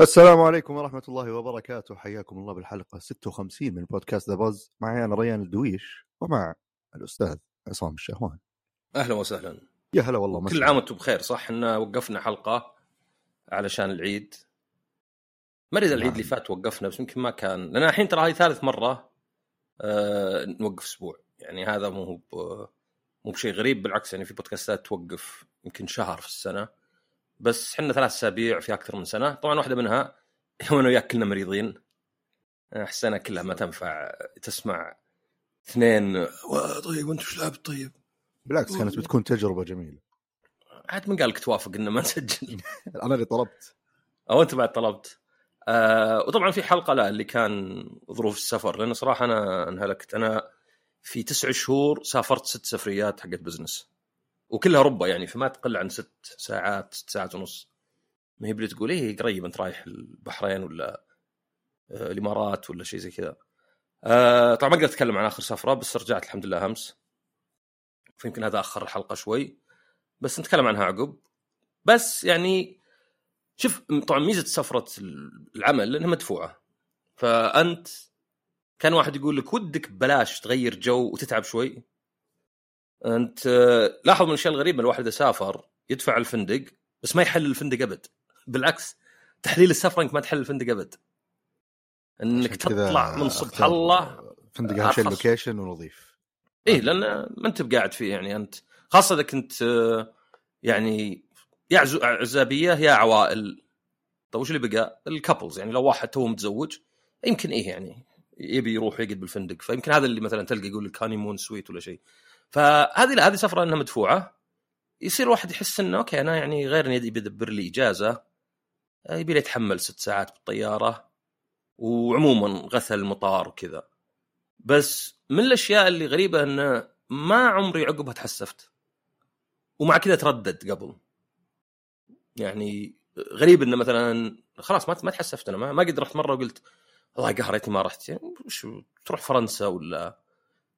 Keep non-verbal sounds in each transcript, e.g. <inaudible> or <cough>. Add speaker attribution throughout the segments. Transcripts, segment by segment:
Speaker 1: السلام عليكم ورحمة الله وبركاته. حياكم الله بالحلقة 56 من بودكاست ذا باز معي أنا ريان الدويش ومع الأستاذ عصام الشهوان.
Speaker 2: أهلا وسهلا.
Speaker 1: يا هلا والله
Speaker 2: كل. عام وأنتم بخير صح؟ إحنا وقفنا حلقة علشان العيد. ما ادري إذا العيد
Speaker 1: نعم.
Speaker 2: اللي فات وقفنا بس يمكن ما كان. لأن الحين ترى هذه ثالث مرة آه نوقف أسبوع. يعني هذا مو هو ب- مو بشيء غريب بالعكس يعني في بودكاستات توقف يمكن شهر في السنة. بس إحنا ثلاث أسابيع في أكثر من سنة. طبعا واحدة منها <laughs> يوم أنا وياك كلنا مريضين. آه، السنة كلها ما تنفع تسمع اثنين "وا، طيب وأنت إيش لعبت طيب؟
Speaker 1: بالعكس كانت بتكون تجربة جميلة.
Speaker 2: عاد من قال لك توافق ان ما نسجل <laughs> <laughs>
Speaker 1: أنا اللي طلبت.
Speaker 2: أو أنت بعد طلبت. آه وطبعا في حلقة لا اللي كان ظروف السفر. لأن صراحة أنا انهلكت. أنا في تسع شهور سافرت ست سفريات حقت بزنس وكلها ربع يعني فما تقل عن ست ساعات ست ساعات ونص. ما هي تقول إيه قريب أنت رايح البحرين ولا آه الإمارات ولا شيء زي كذا. آه طبعا ما أقدر أتكلم عن آخر سفرة بس رجعت الحمد لله أمس. فيمكن هذا أخر الحلقة شوي. بس نتكلم عنها عقب. بس يعني شوف طبعا ميزة سفرة العمل إنها مدفوعة. فأنت كان واحد يقول لك ودك ببلاش تغير جو وتتعب شوي. انت آه، لاحظ من الاشياء الغريبه الواحد إذا سافر يدفع الفندق بس ما يحلل الفندق أبد. بالعكس تحليل السفره إنك ما تحلل الفندق
Speaker 1: أبد. إنك
Speaker 2: تطلع من صبح
Speaker 1: اختار
Speaker 2: الله
Speaker 1: فندق أهم شيء.
Speaker 2: ال
Speaker 1: location ونظيف.
Speaker 2: إيه لأن ما أنت بقاعد فيه يعني. أنت خاصة إذا كنت آه، يعني يا عزابية يا عوائل. طيب وش اللي بقى؟ ال couples يعني لو واحد تو متزوج يمكن إيه يعني. يبي يروح يقعد بالفندق. فيمكن هذا اللي مثلا تلقى يقول لك honeymoon suite ولا شيء. فهذه لا هذه سفرة إنها مدفوعة. يصير الواحد يحس إنه okay أنا يعني غير اني يبي لي إجازة يبي لي يتحمل ست ساعات بالطيارة وعموما غثى المطار وكذا. بس من الأشياء اللي غريبة إنه ما عمري عقبها تحسفت. ومع كذا تردد قبل. يعني غريب إنه مثلا خلاص ما تحسفت أنا ما قد رحت مرة وقلت الله قهرتني ما رحت. يعني وش تروح فرنسا ولا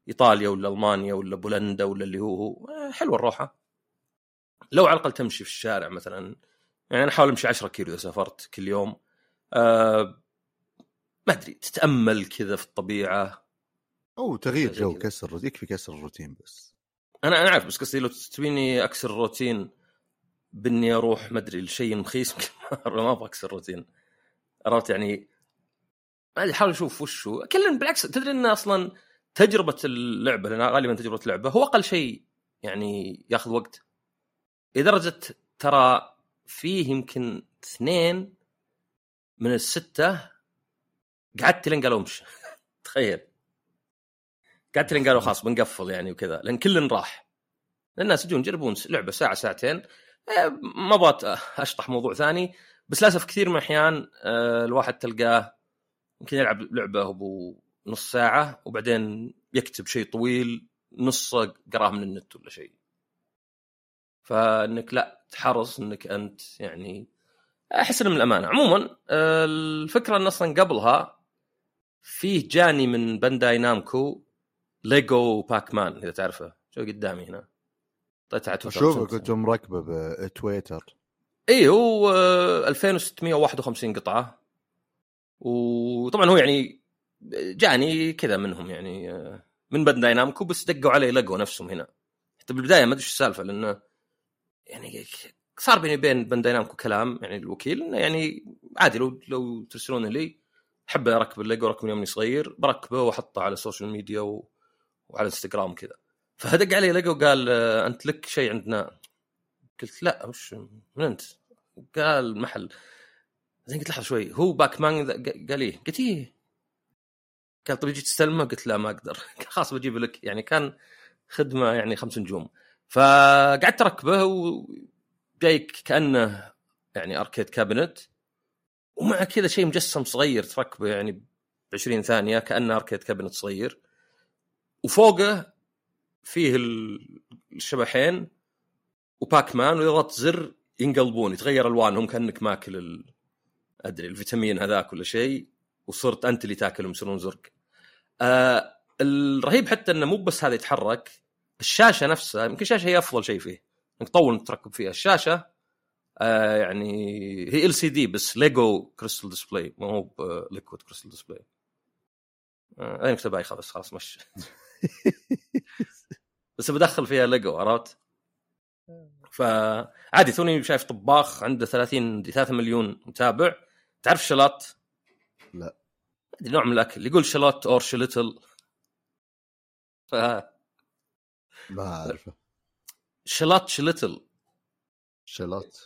Speaker 2: إيطاليا ولا ألمانيا ولا بولندا ولا اللي هو هو آه، حلوة الروحة. لو على الأقل تمشي في الشارع مثلا. يعني أنا أحاول أمشي 10 كيلو إذا سافرت كل يوم. أه ما أدري تتأمل كذا في الطبيعة.
Speaker 1: أو تغيير جو. كسر يكفي كسر الروتين بس.
Speaker 2: أنا أنا عارف بس قصدي لو تبيني أكسر الروتين بإني أروح ما أدري لشيء مخيس. <laughs> ما أبغى أكسر الروتين. عرفت يعني ما ادري احاول أشوف وش هو كلن بالعكس تدري إن أصلا تجربة اللعبة لأن غالبا تجربة اللعبة هو أقل شيء يعني ياخذ وقت. لدرجه ترى فيه يمكن اثنين من الستة قعدت لين قالوا امشي. <laughs> تخيل. قعدت لين قالوا خلاص بنقفل يعني وكذا لأن كل راح. الناس يجون يجربون لعبة ساعة ساعتين. آه، ما أبغى أشطح موضوع ثاني بس للأسف كثير من الأحيان آه، الواحد تلقاه يمكن يلعب لعبة أبو نص ساعة وبعدين يكتب شيء طويل نصه قراه من النت ولا شيء. فإنك لا تحرص إنك أنت يعني أحس إنه من الأمانة. عموما آه، الفكرة إن أصلا قبلها فيه جاني من بانداي نامكو ليجو باك مان إذا تعرفه. شو قدامي هنا؟ طلعت على تويتر.
Speaker 1: أشوفك
Speaker 2: شفت.
Speaker 1: كنت مركبة بتويتر.
Speaker 2: اي هو آه، 2651 قطعة. وطبعا هو يعني جاني كذا منهم يعني من بانداي نامكو بس دقوا علي لقوا نفسهم هنا. حتى بالبداية ما أدري إيش السالفة لأنه يعني صار بيني وبين بانداي نامكو كلام يعني الوكيل إنه يعني عادي لو لو ترسلونه لي أحب أركب الليجو ركب من يومي صغير بركبه وأحطه على ال social media و... وعلى انستغرام كذا. فدق علي لقوا قال أنت لك شيء عندنا. قلت لا وش من أنت؟ قال محل. زين قلت لحظة شوي. هو باك مان قال إيه؟ قلت إيه؟ قال طيب يجي تستلمه؟ قلت لا ما أقدر. <laughs> خلاص بجيب لك. يعني كان خدمة يعني خمس نجوم. فقعدت أركبه وجايك كأنه يعني arcade cabinet ومع كذا شيء مجسم صغير تركبه يعني ب 20 ثانية كأنه أركيد كابينت صغير. وفوقه فيه ال- الشبحين. وباك مان واذا ضغطت زر ينقلبون يتغير ألوانهم كأنك ماكل. أدري الفيتامين هذاك ولا شيء وصرت أنت اللي تاكلهم يصيرون زرق. آه الرهيب حتى إنه مو بس هذا يتحرك الشاشة نفسها يمكن الشاشة هي أفضل شيء فيه. إنك تطول تركب فيها. الشاشة آه يعني هي LCD بس ليجو crystal display ما هو liquid crystal display آه أنا نكت بايخه بس خلاص مش. <laughs> بس بدخل فيها ليجو عرفت؟ فعادي توني شايف طباخ عنده 30 3 مليون متابع. تعرف shallot؟
Speaker 1: لا.
Speaker 2: نوع من الأكل يقول shallot or شلتل ف
Speaker 1: ما أعرفه.
Speaker 2: شلات شلتل
Speaker 1: شلات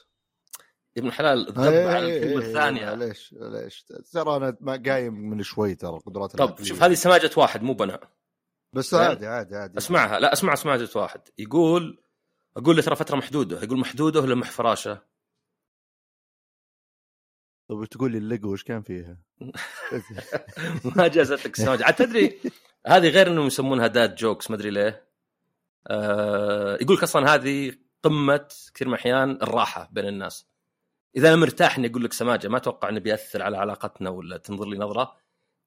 Speaker 2: ابن الحلال
Speaker 1: إيه،
Speaker 2: على
Speaker 1: إيه،
Speaker 2: الكلمة
Speaker 1: إيه،
Speaker 2: الثانية.
Speaker 1: ليش ليش ترى أنا ما قايم من شوي ترى قدرات
Speaker 2: طب. شوف هذه سماجة واحد مو بنا
Speaker 1: بس. عادي عادي عادي.
Speaker 2: أسمعها. لا أسمع سماجة واحد. يقول أقول له ترى فترة محدودة. يقول محدودة ولا فراشه
Speaker 1: طب تقول لي الليجو إيش كان فيها؟ <laughs>
Speaker 2: ما جازتك سماجه عاد تدري هذه غير إنهم يسمونها dad jokes ما أدري ليه. آه يقول لك أصلا هذه قمة كثير من الأحيان الراحة بين الناس. إذا أنا مرتاح اني أقول لك سماجة ما أتوقع إنه بيأثر على علاقتنا ولا تنظر لي نظرة.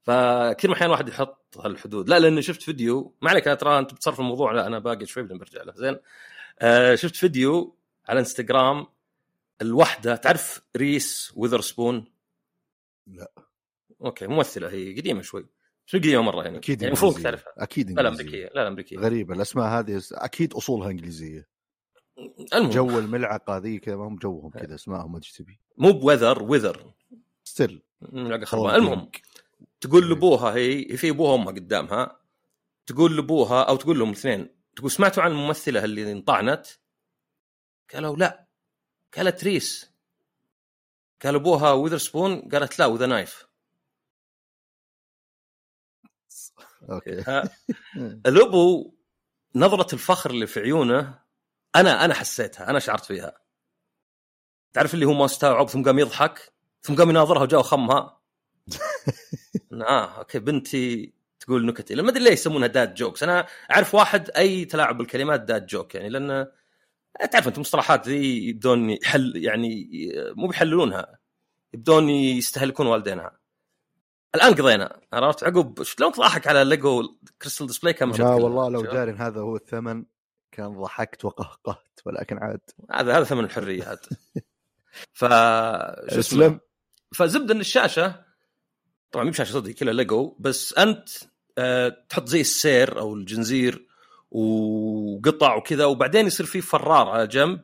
Speaker 2: فكثير من الأحيان واحد يحط هالحدود. لا لأنه شفت فيديو ما عليك أنا ترى أنت بتصرف الموضوع لا أنا باقي شوي بعدين برجع له. زين. آه شفت فيديو على إنستغرام الوحدة تعرف ريس ويذر سبون
Speaker 1: لا.
Speaker 2: أوكي ممثلة هي قديمة شوي شو قديمة مرة يعني.
Speaker 1: أكيد
Speaker 2: يعني المفروض
Speaker 1: إنجليزية.
Speaker 2: تعرفها.
Speaker 1: أكيد
Speaker 2: لا. أمريكية لا أمريكية.
Speaker 1: غريبة الأسماء هذه أكيد أصولها إنجليزية.
Speaker 2: المهم.
Speaker 1: جو الملعقة ذي كذا ما هم جوهم كذا أسمائهم إيش تبي.
Speaker 2: مو بوذر وذر
Speaker 1: ستيل
Speaker 2: ملعقه خربانه المهم تقول لأبوها هي في أبوها وأمها قدامها تقول لأبوها أو تقول لهم الاثنين تقول سمعتوا عن الممثلة اللي انطعنت؟ قالوا لا. قالت ريس. قال أبوها وذر سبون قالت لا with a
Speaker 1: knife
Speaker 2: okay. <laughs> الأبو نظرة الفخر اللي في عيونه أنا أنا حسيتها أنا شعرت فيها. تعرف اللي هو ما استوعب ثم قام يضحك ثم قام يناظرها وجاء خمها آه <laughs> okay بنتي تقول نكت ما أدري ليه يسمونها dad jokes أنا أعرف واحد أي تلاعب بالكلمات dad joke يعني لأن تعرف أنت المصطلحات ذي يبدون يحل يعني مو بيحللونها يبدون يستهلكون والدينها. الآن قضينا عرفت؟ عقب شلون ضحك على ليجو crystal display كم
Speaker 1: لا والله لو داري هذا هو الثمن كان ضحكت وقهقهت ولكن عاد.
Speaker 2: هذا هذا ثمن الحريه هذا <laughs> ف شو اسمه؟
Speaker 1: اسلم
Speaker 2: فزبدة إن الشاشة طبعا مو بشاشة صدق كلها ليجو بس أنت آه، تحط زي السير أو الجنزير وقطع وكذا وبعدين يصير في فرار على جنب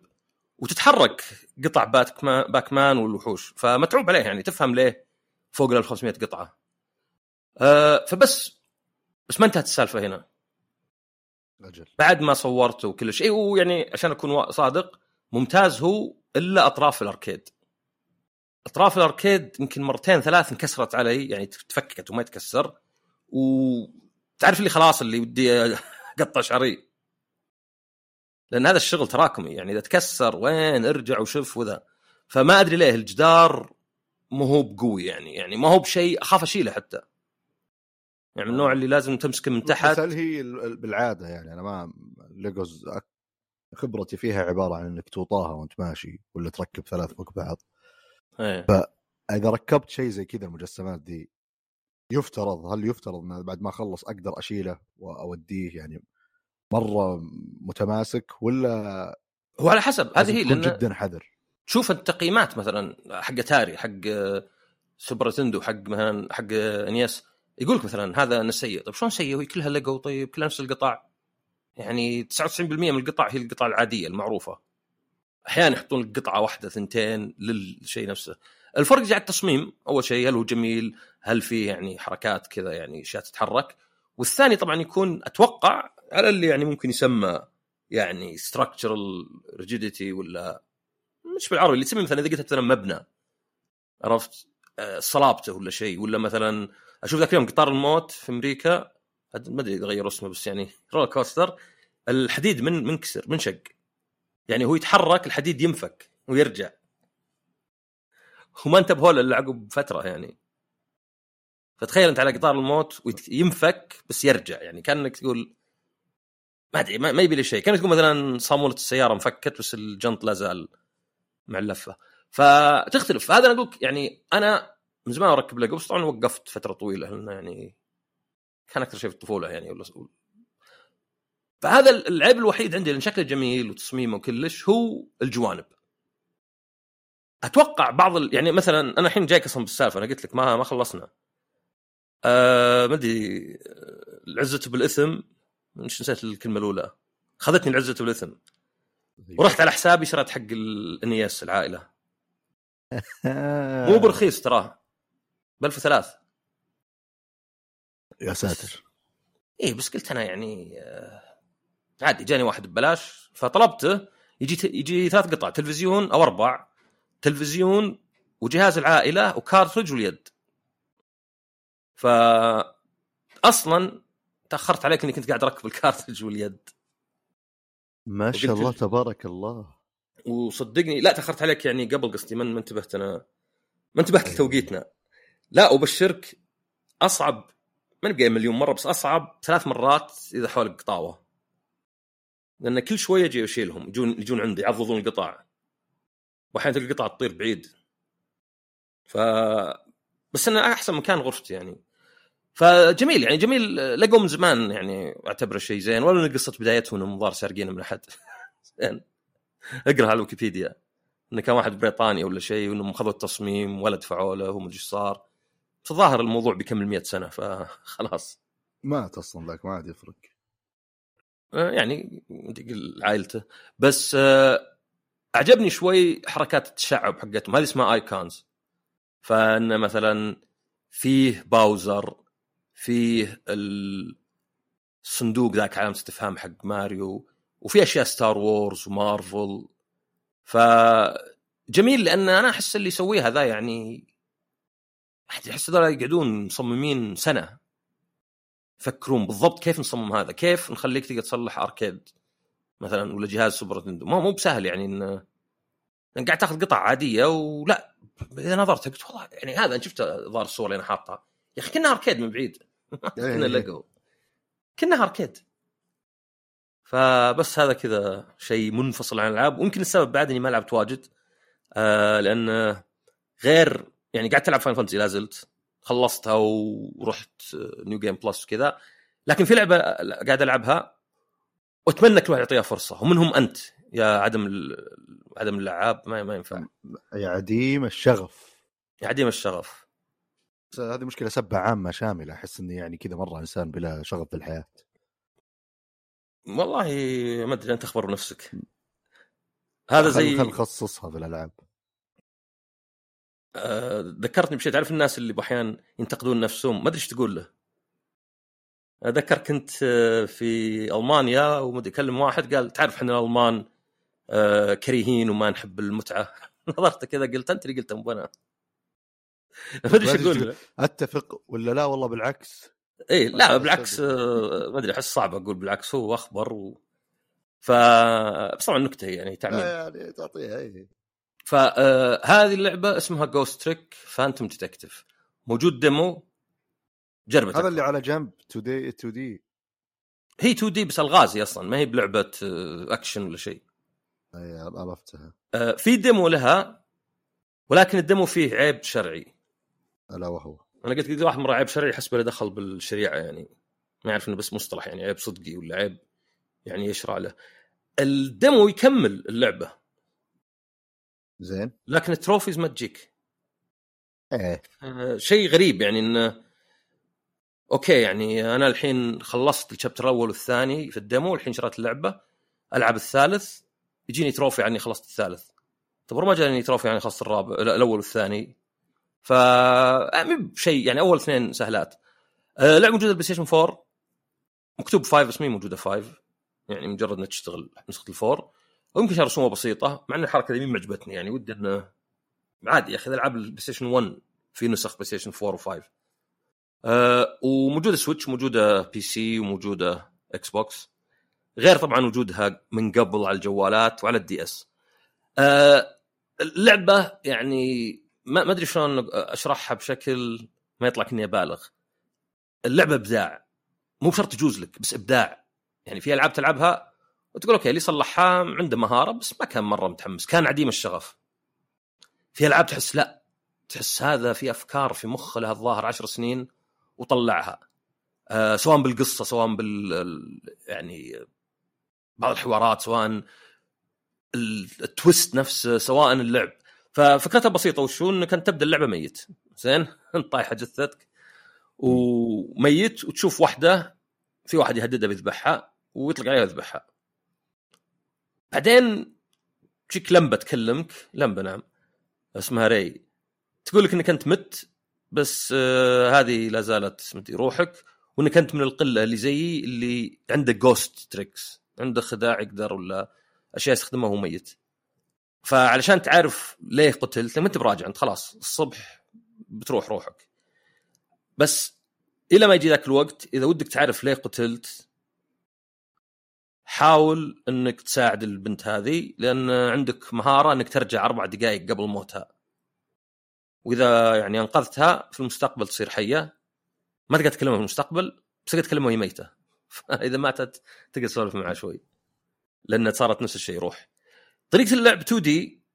Speaker 2: وتتحرك قطع باتمان باكمان والوحوش. فمتعوب عليه يعني تفهم ليه فوق ال 1500 قطعة. آه، فبس بس ما انتهت السالفة هنا.
Speaker 1: أجل.
Speaker 2: بعد ما صورته وكل شيء ويعني عشان أكون صادق ممتاز هو إلا أطراف الأركيد. أطراف الأركيد يمكن مرتين ثلاث انكسرت علي يعني تفككت وما يتكسر. وتعرف اللي خلاص اللي ودي اقطع شعري لأن هذا الشغل تراكمي يعني إذا تكسر وين؟ ارجع وشوف وذا. فما أدري ليه الجدار مو هو بقوي يعني يعني ما هو بشيء أخاف أشيله حتى. يعني من النوع اللي لازم تمسكه من تحت.
Speaker 1: هل هي ال- ال- بالعادة يعني أنا ما ليجوز خبرتي فيها عبارة عن إنك توطاها وأنت ماشي ولا تركب ثلاث فوق بعض
Speaker 2: إيه.
Speaker 1: اذا ركبت شيء زي كذا المجسمات دي يفترض هل يفترض ان بعد ما أخلص أقدر أشيله وأوديه يعني مرة متماسك ولا
Speaker 2: هو على حسب. هذه هي لأن
Speaker 1: جدا حذر؟
Speaker 2: شوف التقييمات مثلا حق أتاري حق سوبر نتندو حق مثلا حق NES يقول لك مثلا هذا انه سيء. طيب شلون سيء؟ وهي كلها ليجو طيب كلها نفس القطع يعني 99% من القطع هي القطع العادية المعروفة. أحيانا يحطون لك قطعة واحدة ثنتين للشيء نفسه. الفرق جاء التصميم أول شيء هل هو جميل؟ هل فيه يعني حركات كذا يعني أشياء تتحرك؟ والثاني طبعا يكون أتوقع على اللي يعني ممكن يسمى يعني structural rigidity ولا مش بالعربي اللي تسمي مثلا إذا قلت مثلا مبنى. عرفت؟ آه، صلابته ولا شيء. ولا مثلا أشوف ذاك اليوم قطار الموت في أمريكا ما أدري إذا غيروا اسمه بس يعني roller coaster الحديد من منكسر منشق. يعني هو يتحرك الحديد ينفك ويرجع. وما انتبهوا له إلا عقب فترة يعني. فتخيل أنت على قطار الموت وينفك بس يرجع يعني. كأنك تقول ما أدري ما يبي لي شيء. كأنك تقول مثلا صامولة السيارة انفكت بس الجنط لا زال مع اللفه فتختلف. فهذا أنا أقول يعني أنا من زمان أركب ليجو بس طبعا وقفت فترة طويلة. لأنه يعني كان أكثر شيء في الطفولة يعني. ولا فهذا العيب الوحيد عندي لأن شكله جميل وتصميمه وكلش هو الجوانب. أتوقع بعض ال... يعني مثلا أنا الحين جايك أصلا بالسالفة أنا قلت لك ما ما خلصنا. آه ما أدري العزة بالإثم مش نسيت الكلمة الأولى. خذتني العزة بالإثم. ورحت على حسابي شريت حق الانياس العائلة. مو برخيص تراه ب 1003
Speaker 1: يا ساتر.
Speaker 2: إيه بس قلت أنا يعني آه، عادي جاني واحد ببلاش فطلبته يجي يجي ثلاث قطع تلفزيون أو أربع. تلفزيون وجهاز العائلة وكارترج واليد. ف أصلا تأخرت عليك إني كنت قاعد أركب الكارترج واليد.
Speaker 1: ما شاء الله
Speaker 2: له-
Speaker 1: تبارك الله.
Speaker 2: وصدقني لا تأخرت عليك يعني قبل قصدي ما ما انتبهت أنا؟ ما انتبهت لتوقيتنا. لا وبشرك أصعب ما نبقى مليون مرة بس أصعب ثلاث مرات إذا حولك قطاوة. لأن كل شوية أجي أشيلهم يجون يجون عندي يعضضون القطع وأحيانا تلقى القطع تطير بعيد. ف بس إنه أحسن مكان غرفتي يعني. فجميل يعني جميل لقوا من زمان يعني أعتبره شيء زين. ولا قصه بدايتهم ظهر سارقينه من أحد. <laughs> زين. اقرأ على الويكيبيديا. إنه كان واحد بريطاني ولا شيء وإنهم أخذوا التصميم ولا دفعوا له وما أدري إيش صار. فظاهر الموضوع بيكمل 100 سنة فخلاص.
Speaker 1: مات أصلا ذاك ما عاد يفرق.
Speaker 2: يعني عائلته. بس آه، أعجبني شوي حركات التشعب حقتهم. هذه اسمها icons فإن مثلا فيه Bowser فيه الصندوق ذاك علامه استفهام حق ماريو وفي أشياء Star Wars ومارفل. فجميل لأن أنا أحس اللي يسويها ذا يعني أحس هذول يقعدون مصممين سنة يفكرون بالضبط كيف نصمم هذا كيف نخليك تقدر تصلح arcade. مثلا ولا جهاز Super Nintendo مو بسهل يعني إن إن قاعد تاخذ قطع عادية ولا. إذا نظرت قلت والله يعني هذا أنا شفت ظهر الصور اللي أنا حاطها. يا أخي كنه arcade من بعيد. كنه لقوا كنه arcade. فبس هذا كذا شيء منفصل عن الألعاب. ويمكن السبب بعد إني ما لعبت واجد. آه لأن غير يعني قاعد تلعب Final Fantasy لا زلت. خلصتها ورحت New Game Plus وكذا. لكن في لعبة قاعد ألعبها. وأتمنى كل واحد يعطيها فرصة ومنهم أنت يا عدم ال- عدم اللعاب ما ما ينفع.
Speaker 1: يا عديم الشغف.
Speaker 2: يا عديم الشغف.
Speaker 1: هذه مشكلة سبه عامة شاملة أحس إني يعني كذا مرة إنسان بلا شغف بالحياة
Speaker 2: والله ما أدري أنت أخبر بنفسك. هذا زي
Speaker 1: خل نخصصها في الألعاب.
Speaker 2: آه، ذكرتني بشيء تعرف الناس اللي باحيان ينتقدون نفسهم؟ ما أدري إيش تقول له. اتذكر كنت آه، في ألمانيا ومدري اكلم واحد قال تعرف إحنا الألمان آه، كريهين وما نحب المتعة. <laughs> نظرت كذا قلت أنت اللي قلت مو أنا. ما أدري إيش أقول
Speaker 1: أتفق ولا لا؟ والله بالعكس.
Speaker 2: اي لا بالعكس. آه، ما أدري أحس صعب أقول بالعكس هو أخبر و... ف بس طبعا نكته يعني تعميم.
Speaker 1: يعني تعطيها اي
Speaker 2: فهذه اللعبة اسمها Ghost Trick Phantom Detective موجود demo جربت
Speaker 1: هذا اللي على جنب 2 D 2 D
Speaker 2: هي 2 D بس ألغاز أصلا ما هي بلعبة آه، اكشن ولا شيء.
Speaker 1: إي عرفتها
Speaker 2: آه، في demo لها ولكن ال demo فيه عيب شرعي.
Speaker 1: ألا وهو.
Speaker 2: أنا قلت قلت واحد مرة عيب شرعي يحسب له دخل بالشريعة يعني. ما يعرف إنه بس مصطلح يعني عيب صدقي ولا عيب يعني يشرع له. ال demo يكمل اللعبة.
Speaker 1: زين.
Speaker 2: لكن ال trophies ما تجيك.
Speaker 1: إيه.
Speaker 2: آه، شيء غريب يعني إنه okay يعني أنا الحين خلصت ال chapter الأول والثاني في ال demo الحين شريت اللعبة. العب الثالث يجيني trophy عني خلصت الثالث. طب ما جاني trophy يعني خلصت الرابع لا، الأول والثاني. ف آه، مو بشيء يعني أول اثنين سهلات. آه، لعبة موجودة PlayStation 4 مكتوب 5 بس مهي موجودة 5 يعني مجرد انها تشتغل نسخة ال four ويمكن عشان رسومها بسيطة مع إن الحركة ذي ما عجبتني يعني ودي إنه عادي يا أخي العاب ال PlayStation 1 في نسخ PlayStation 4 و5 أه وموجودة Switch موجودة PC وموجودة Xbox غير طبعا وجودها من قبل على الجوالات وعلى ال DS أه اللعبة يعني ما ما أدري شلون أشرحها بشكل ما يطلع كني أبالغ. اللعبة إبداع. مو بشرط تجوز لك بس إبداع. يعني في ألعاب تلعبها وتقول okay اللي صلحها عنده مهارة بس ما كان مرة متحمس. كان عديم الشغف. في ألعاب تحس لا تحس هذا في أفكار في مخه لها الظاهر عشر سنين. وطلعها. آه سواء بالقصة سواء بال ال- يعني بعض الحوارات سواء ال- التويست نفسه سواء اللعب. ففكرتها بسيطة. وشو؟ انك انت تبدأ اللعبة ميت. زين؟ انت <laughs> طايحة جثتك. وميت وتشوف واحدة في واحد يهددها بيذبحها ويطلق عليها ويذبحها بعدين تجيك لمبة تكلمك. لمبة نعم. اسمها ري. تقول لك إنك أنت مت. بس آه هذه لا زالت مدري روحك. وإنك أنت من القلة اللي زيي اللي عنده ghost tricks عنده خداع يقدر ولا أشياء يستخدمها وهو ميت. فعلشان تعرف ليه قتلت ما أنت براجع أنت خلاص الصبح بتروح روحك. بس إلى ما يجي ذاك الوقت إذا ودك تعرف ليه قتلت حاول إنك تساعد البنت هذه لأن عندك مهارة إنك ترجع أربع دقائق قبل موتها. وإذا يعني أنقذتها في المستقبل تصير حية. ما تقدر تكلمها في المستقبل بس تقدر تكلمها وهي ميتة. <laughs> فاذا ماتت تقدر تسولف معها شوي. لأن صارت نفس الشيء روح. طريقة اللعب 2 دي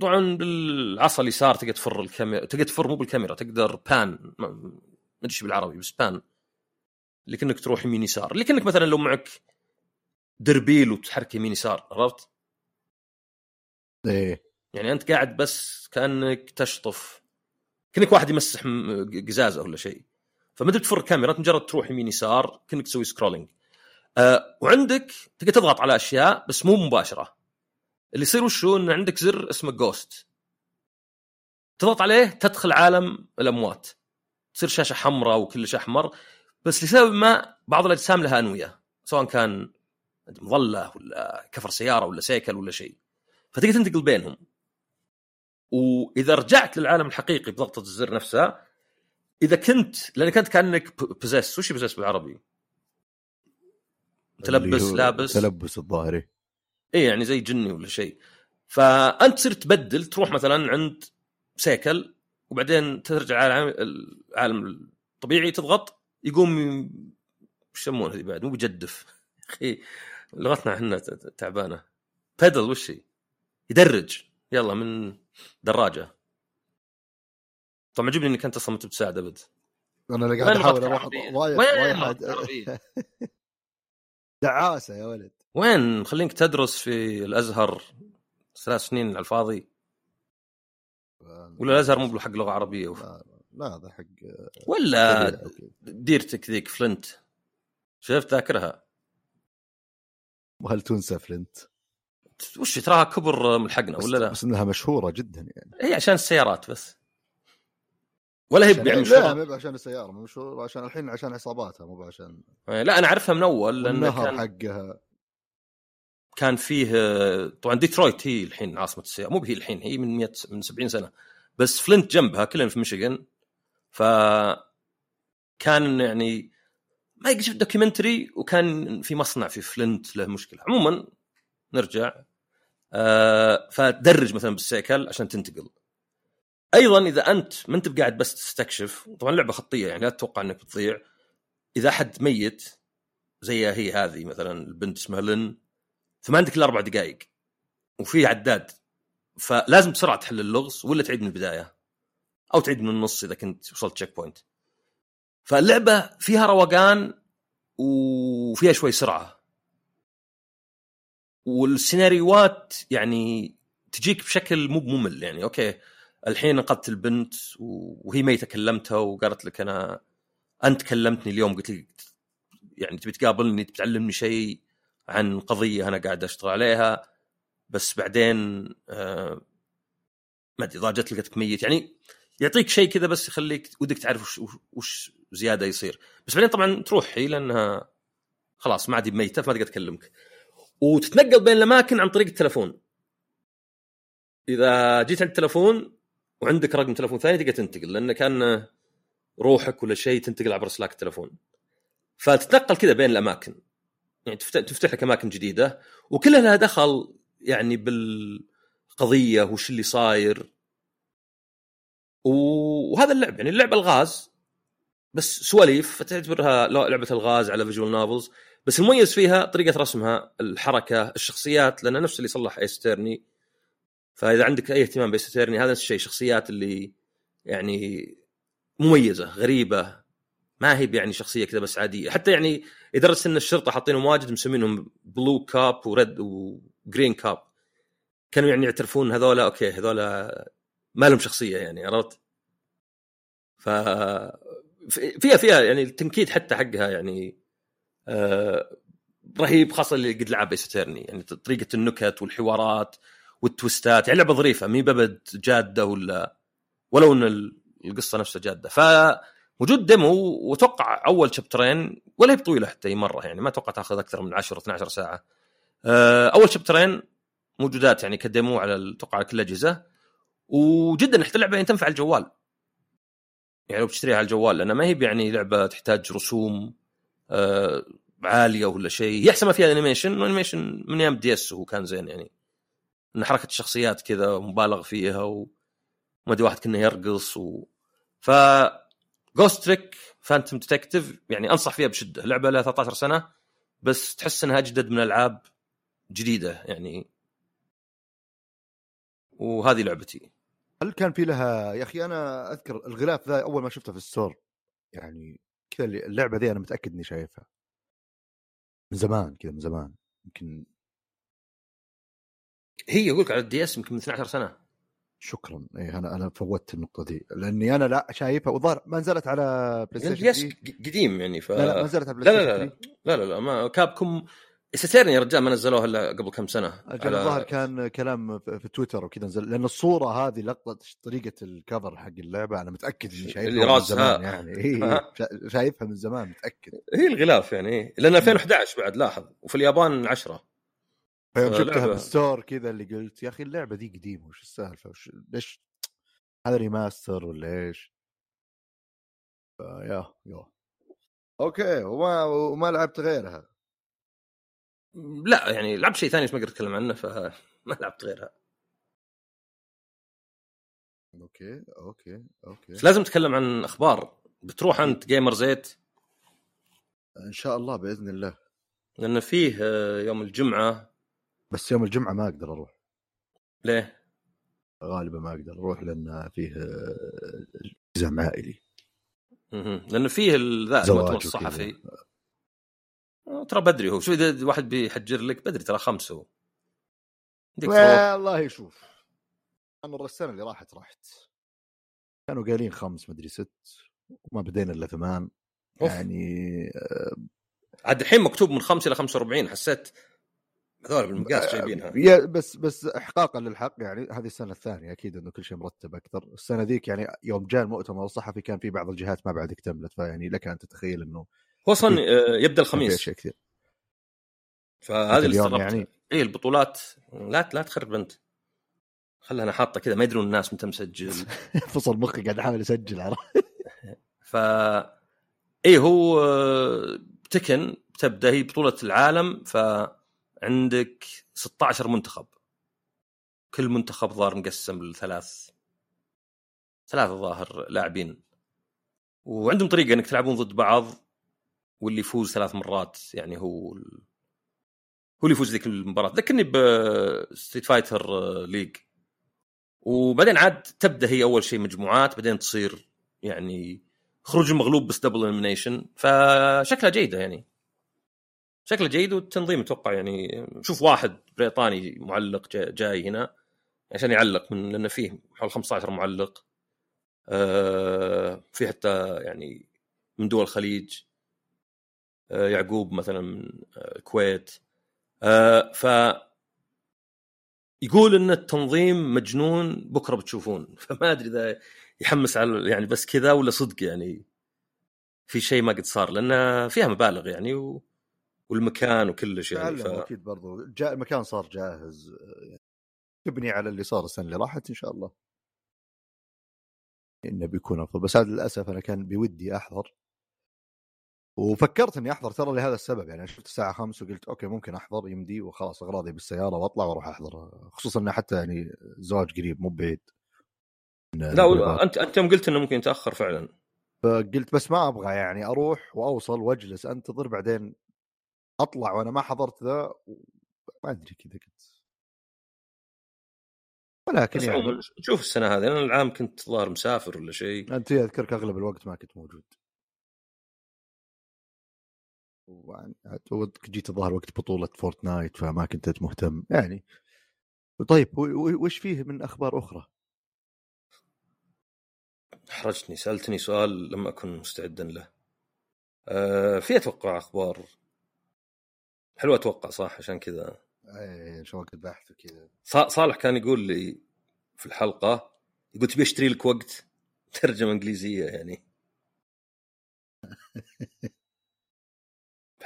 Speaker 2: طبعا بالعصا اليسار تقدر تفر الكاميرا تقدر تفر مو بالكاميرا تقدر بان ما أدري بالعربي بس pan اللي كانك تروح يمين يسار. اللي كانك مثلا لو معك دربيل وتحرك يمين يسار عرفت؟
Speaker 1: إيه.
Speaker 2: يعني أنت قاعد بس كأنك تشطف كأنك واحد يمسح قزازة ولا شيء. فما بتفر الكاميرا أنت مجرد تروح يمين يسار كأنك تسوي scrolling أه وعندك تقدر تضغط على أشياء بس مو مباشرة. اللي يصير وشو؟ إن عندك زر اسمه ghost تضغط عليه تدخل عالم الأموات. تصير شاشة حمراء وكلش أحمر. بس لسبب ما بعض الأجسام لها أنوية سواء كان مظلة ولا كفر سيارة ولا سيكل ولا شيء. فتقدر تنتقل بينهم. وإذا رجعت للعالم الحقيقي بضغطة الزر نفسها إذا كنت لانك انت كأنك بزس وش بزس بالعربي؟ متلبس لابس.
Speaker 1: تلبس الظاهري.
Speaker 2: اي يعني زي جني ولا شيء. فأنت تصير تبدل تروح مثلا عند سيكل وبعدين ترجع على العالم- الطبيعي تضغط يقوم وش يسمونه هذه بعد؟ مو بجدف. <laughs> أخي لغتنا إحنا تعبانة. بيدل وش هي؟ يدرج. يلا من دراجة. طبعا عجبني إنك أنت أصلا ما تساعد ابد
Speaker 1: أنا اللي قاعد أحاول
Speaker 2: أروح؟
Speaker 1: وايد؟ <laughs> دعاسة يا ولد.
Speaker 2: وين؟ مخلينك تدرس في الأزهر. ثلاث سنين على الفاضي. ولا الأزهر مو بحق لغة عربية
Speaker 1: لا لا هذا حق
Speaker 2: ولا. ديرتك ذيك فلنت. شفت ذاكرها
Speaker 1: وهل تنسى فلنت؟
Speaker 2: وش تراها كبر ملحقنا ولا لا؟
Speaker 1: بس إنها مشهورة جدا يعني.
Speaker 2: هي عشان السيارات بس. ولا هي يعني
Speaker 1: لا
Speaker 2: مشهورة.
Speaker 1: ما عشان السيارة مو مشهور عشان الحين عشان عصاباتها مو عشان
Speaker 2: لا أنا أعرفها من أول
Speaker 1: لأن
Speaker 2: كان,
Speaker 1: حقها.
Speaker 2: كان فيه طبعا ديترويت هي الحين عاصمة السيارة مو هي الحين هي من 100 من 70 سنة. بس فلنت جنبها كلنا في ميشيغان. ف كان يعني ما شفت documentary وكان في مصنع في فلنت له مشكلة. عموما نرجع. آه فتدرج مثلا بال cycle عشان تنتقل. أيضا إذا أنت ما أنت بقاعد بس تستكشف طبعا لعبة خطية يعني لا تتوقع إنك بتضيع. إذا حد ميت زي هي هذه مثلا البنت اسمها لين فما عندك إلا أربع دقائق وفي عداد. فلازم بسرعة تحل اللغز ولا تعيد من البداية. أو تعيد من النص إذا كنت وصلت checkpoint فاللعبة فيها روقان وفيها شوي سرعة. والسيناريوهات يعني تجيك بشكل مو ممل يعني. أوكي الحين انقذت البنت وهي ميتة كلمتها وقالت لك أنا أنت كلمتني اليوم قلت لي يعني تبي تقابلني تبي تعلمني شيء عن قضية أنا قاعد أشتغل عليها. بس بعدين آه ما أدري ضاجت لقيتك ميت. يعني يعطيك شيء كذا بس يخليك ودك تعرف وش, وش زيادة يصير. بس بعدين طبعا تروح هي لأنها خلاص ما عاد ميتة فما تقدر تكلمك. وتتنقل بين الأماكن عن طريق التلفون. إذا جيت عند التلفون وعندك رقم تلفون ثاني تقدر تنتقل لأنه كان روحك ولا شيء تنتقل عبر أسلاك التلفون. فتتنقل كذا بين الأماكن. يعني تفتح لك أماكن جديدة وكلها لها دخل يعني بالقضية وش اللي صاير. وهذا اللعب يعني اللعبة ألغاز بس سواليف فتعتبرها لعبة ألغاز على visual novels بس المميز فيها طريقة رسمها الحركة الشخصيات لأن نفس اللي صلح Ace Attorney فإذا عندك أي اهتمام ب Ace Attorney هذا نفس الشيء شخصيات اللي يعني مميزة غريبة ما هي يعني شخصية كذا بس عادية. حتى يعني لدرجة إن الشرطة حاطينهم واجد مسمينهم blue cop و red و green cop كانوا يعني يعترفون هذولا أوكي هذولا ما لهم شخصية يعني عرفت؟ ف فيها فيها يعني التنكيد حتى حقها يعني. رهيب خاصة اللي قد لعب Ace Attorney يعني طريقة النكت والحوارات وال twistات يعني لعبة ظريفة مي بجادة ولا ولو إن القصة نفسها جادة. ف وجود demo وأتوقع أول chapterين ولا هي بطويلة حتى مرة يعني ما أتوقع تأخذ أكثر من 10 12 ساعة. آه، أول chapterين موجودات يعني ك demo على أتوقع على كل الاجهزه وجدا حتى اللعبة يعني تنفع الجوال. يعني لو بتشتريها على الجوال لانها ما هي يعني لعبة تحتاج رسوم آه، عالية ولا شيء. هي احسن ما فيها animation و animation من أيام DS هو كان زين يعني. إن حركة الشخصيات كذا مبالغ فيها وما أدري واحد كأنه يرقص و ف Ghost Trick Phantom Detective يعني أنصح فيها بشدة. لعبة لها 13 سنة بس تحس إنها أجدد من ألعاب جديدة يعني. وهذه لعبتي.
Speaker 1: هل كان في لها يا أخي أنا أذكر الغلاف ذا أول ما شفته في ال store يعني كذا اللعبة ذي أنا متأكد إني شايفها. من زمان كذا من زمان يمكن
Speaker 2: هي يقول لك على ال DS يمكن من 12 سنة.
Speaker 1: شكرا. إيه أنا أنا فوتت النقطة دي لأني أنا لا شايفها وظهر ما نزلت على بلاي
Speaker 2: ستيشن قديم يعني ف
Speaker 1: لا لا ما نزلت على بلاي
Speaker 2: لا لا لا, لا لا لا ما Capcom ستيرن يا رجال ما نزلوها إلا قبل كم سنة.
Speaker 1: على... الظاهر كان كلام في تويتر وكذا نزل لأن الصورة هذه لقطه طريقة ال cover حق اللعبة أنا متأكد إني شايفها من زمان يعني. <laughs> هي شايفها من زمان متأكد.
Speaker 2: هي الغلاف يعني لأن 2011 بعد لاحظ. وفي اليابان 10
Speaker 1: يوم شفتها بال store كذا اللي قلت يا أخي اللعبة دي قديمة وش السالفة؟ وش ليش هذا remaster ولا إيش؟ يا يا. أوكي وما وما لعبت غيرها.
Speaker 2: لا يعني لعبت شيء ثاني بس ما أقدر أتكلم عنه فما <laughs> لعبت غيرها.
Speaker 1: أوكي أوكي أوكي.
Speaker 2: بس لازم تتكلم عن أخبار. بتروح انت Gamers8
Speaker 1: إن شاء الله بإذن الله.
Speaker 2: لأن فيه آه، يوم الجمعة.
Speaker 1: بس يوم الجمعة ما أقدر أروح.
Speaker 2: ليه؟
Speaker 1: غالبا ما أقدر أروح لأن فيه التزام عائلي
Speaker 2: لأنه فيه ذا المؤتمر الصحفي. آه، ترى بدري هو. شو إذا واحد بيحجر لك بدري ترى خمسة
Speaker 1: والله شوف أنا السنة اللي راحت رحت كانوا قايلين خمس مدري ست وما بدينا إلا ثمان. يعني
Speaker 2: آه، عاد الحين مكتوب من خمسة إلى 45 حسيت هذول بالمقاس جايبينها.
Speaker 1: بس بس احقاقا للحق يعني هذه السنة الثانية أكيد إنه كل شيء مرتب أكثر. السنة ذيك يعني يوم جاء المؤتمر الصحفي كان في بعض الجهات ما بعد اكتملت. فيعني لك أن تتخيل إنه
Speaker 2: هو أصلا آه، يبدأ الخميس.
Speaker 1: اشياء كثير.
Speaker 2: فهذه اللي يعني. اي البطولات لا لا تخرب أنت. خلها أنا حاطة كذا ما يدرون الناس متى مسجل. <laughs>
Speaker 1: فصل مخي قاعد أحاول أسجل عرفت؟ <laughs>
Speaker 2: ف اي هو آه، تكن تبدأ هي بطولة العالم ف عندك 16 منتخب. كل منتخب ظاهر مقسم لثلاث ثلاثة ظاهر لاعبين. وعندهم طريقة إنك تلعبون ضد بعض. واللي يفوز ثلاث مرات يعني هو ال... هو اللي يفوز ذيك المباراة. ذكرني ب Street Fighter League وبعدين عاد تبدأ هي أول شيء مجموعات بعدين تصير يعني خروج المغلوب بس double elimination فشكلها جيدة يعني. شكله جيد والتنظيم أتوقع يعني شوف واحد بريطاني معلق جاي هنا عشان يعلق من لأن فيه حول 15 معلق. آه في حتى يعني من دول الخليج. يعقوب مثلا من آه الكويت آه ف يقول إن التنظيم مجنون بكرة بتشوفون. <laughs> فما أدري إذا يحمس على يعني بس كذا ولا صدق يعني. في شيء ما قد صار لأن فيها مبالغ يعني و... والمكان وكل شيء
Speaker 1: يعني ف... أكيد برضو. جاء المكان صار جاهز يعني تبني على اللي صار السنة اللي راحت إن شاء الله. إنه بيكون أفضل. بس هذا للأسف أنا كان بودي أحضر. وفكرت إني أحضر ترى لهذا السبب يعني شفت الساعة 5 وقلت أوكي ممكن أحضر يمدي وخلاص أغراضي بالسيارة وأطلع وأروح أحضر. خصوصا إنه حتى يعني زواج قريب مو بعيد.
Speaker 2: لا انت أنت يوم قلت إنه ممكن يتأخر فعلا.
Speaker 1: فقلت بس ما أبغى يعني أروح وأوصل وأجلس أنتظر بعدين أطلع وأنا ما حضرت ذا ما أدري كذا قلت
Speaker 2: ولكن يعني شوف السنة هذه أنا العام كنت ظاهر مسافر ولا شيء.
Speaker 1: أنت أذكرك أغلب الوقت ما كنت موجود. جيت الظاهر وقت بطولة Fortnite فما كنت مهتم. يعني طيب وش فيه من أخبار أخرى؟
Speaker 2: أحرجتني. سألتني سؤال لم أكن مستعدا له. آه في أتوقع أخبار. حلو أتوقع صح؟ عشان كذا.
Speaker 1: إيه شلون كنت بحث وكذا.
Speaker 2: صا- صالح كان يقول لي في الحلقة يقول تبي أشتري لك وقت؟ <laughs> ترجمة إنجليزية يعني. <laughs>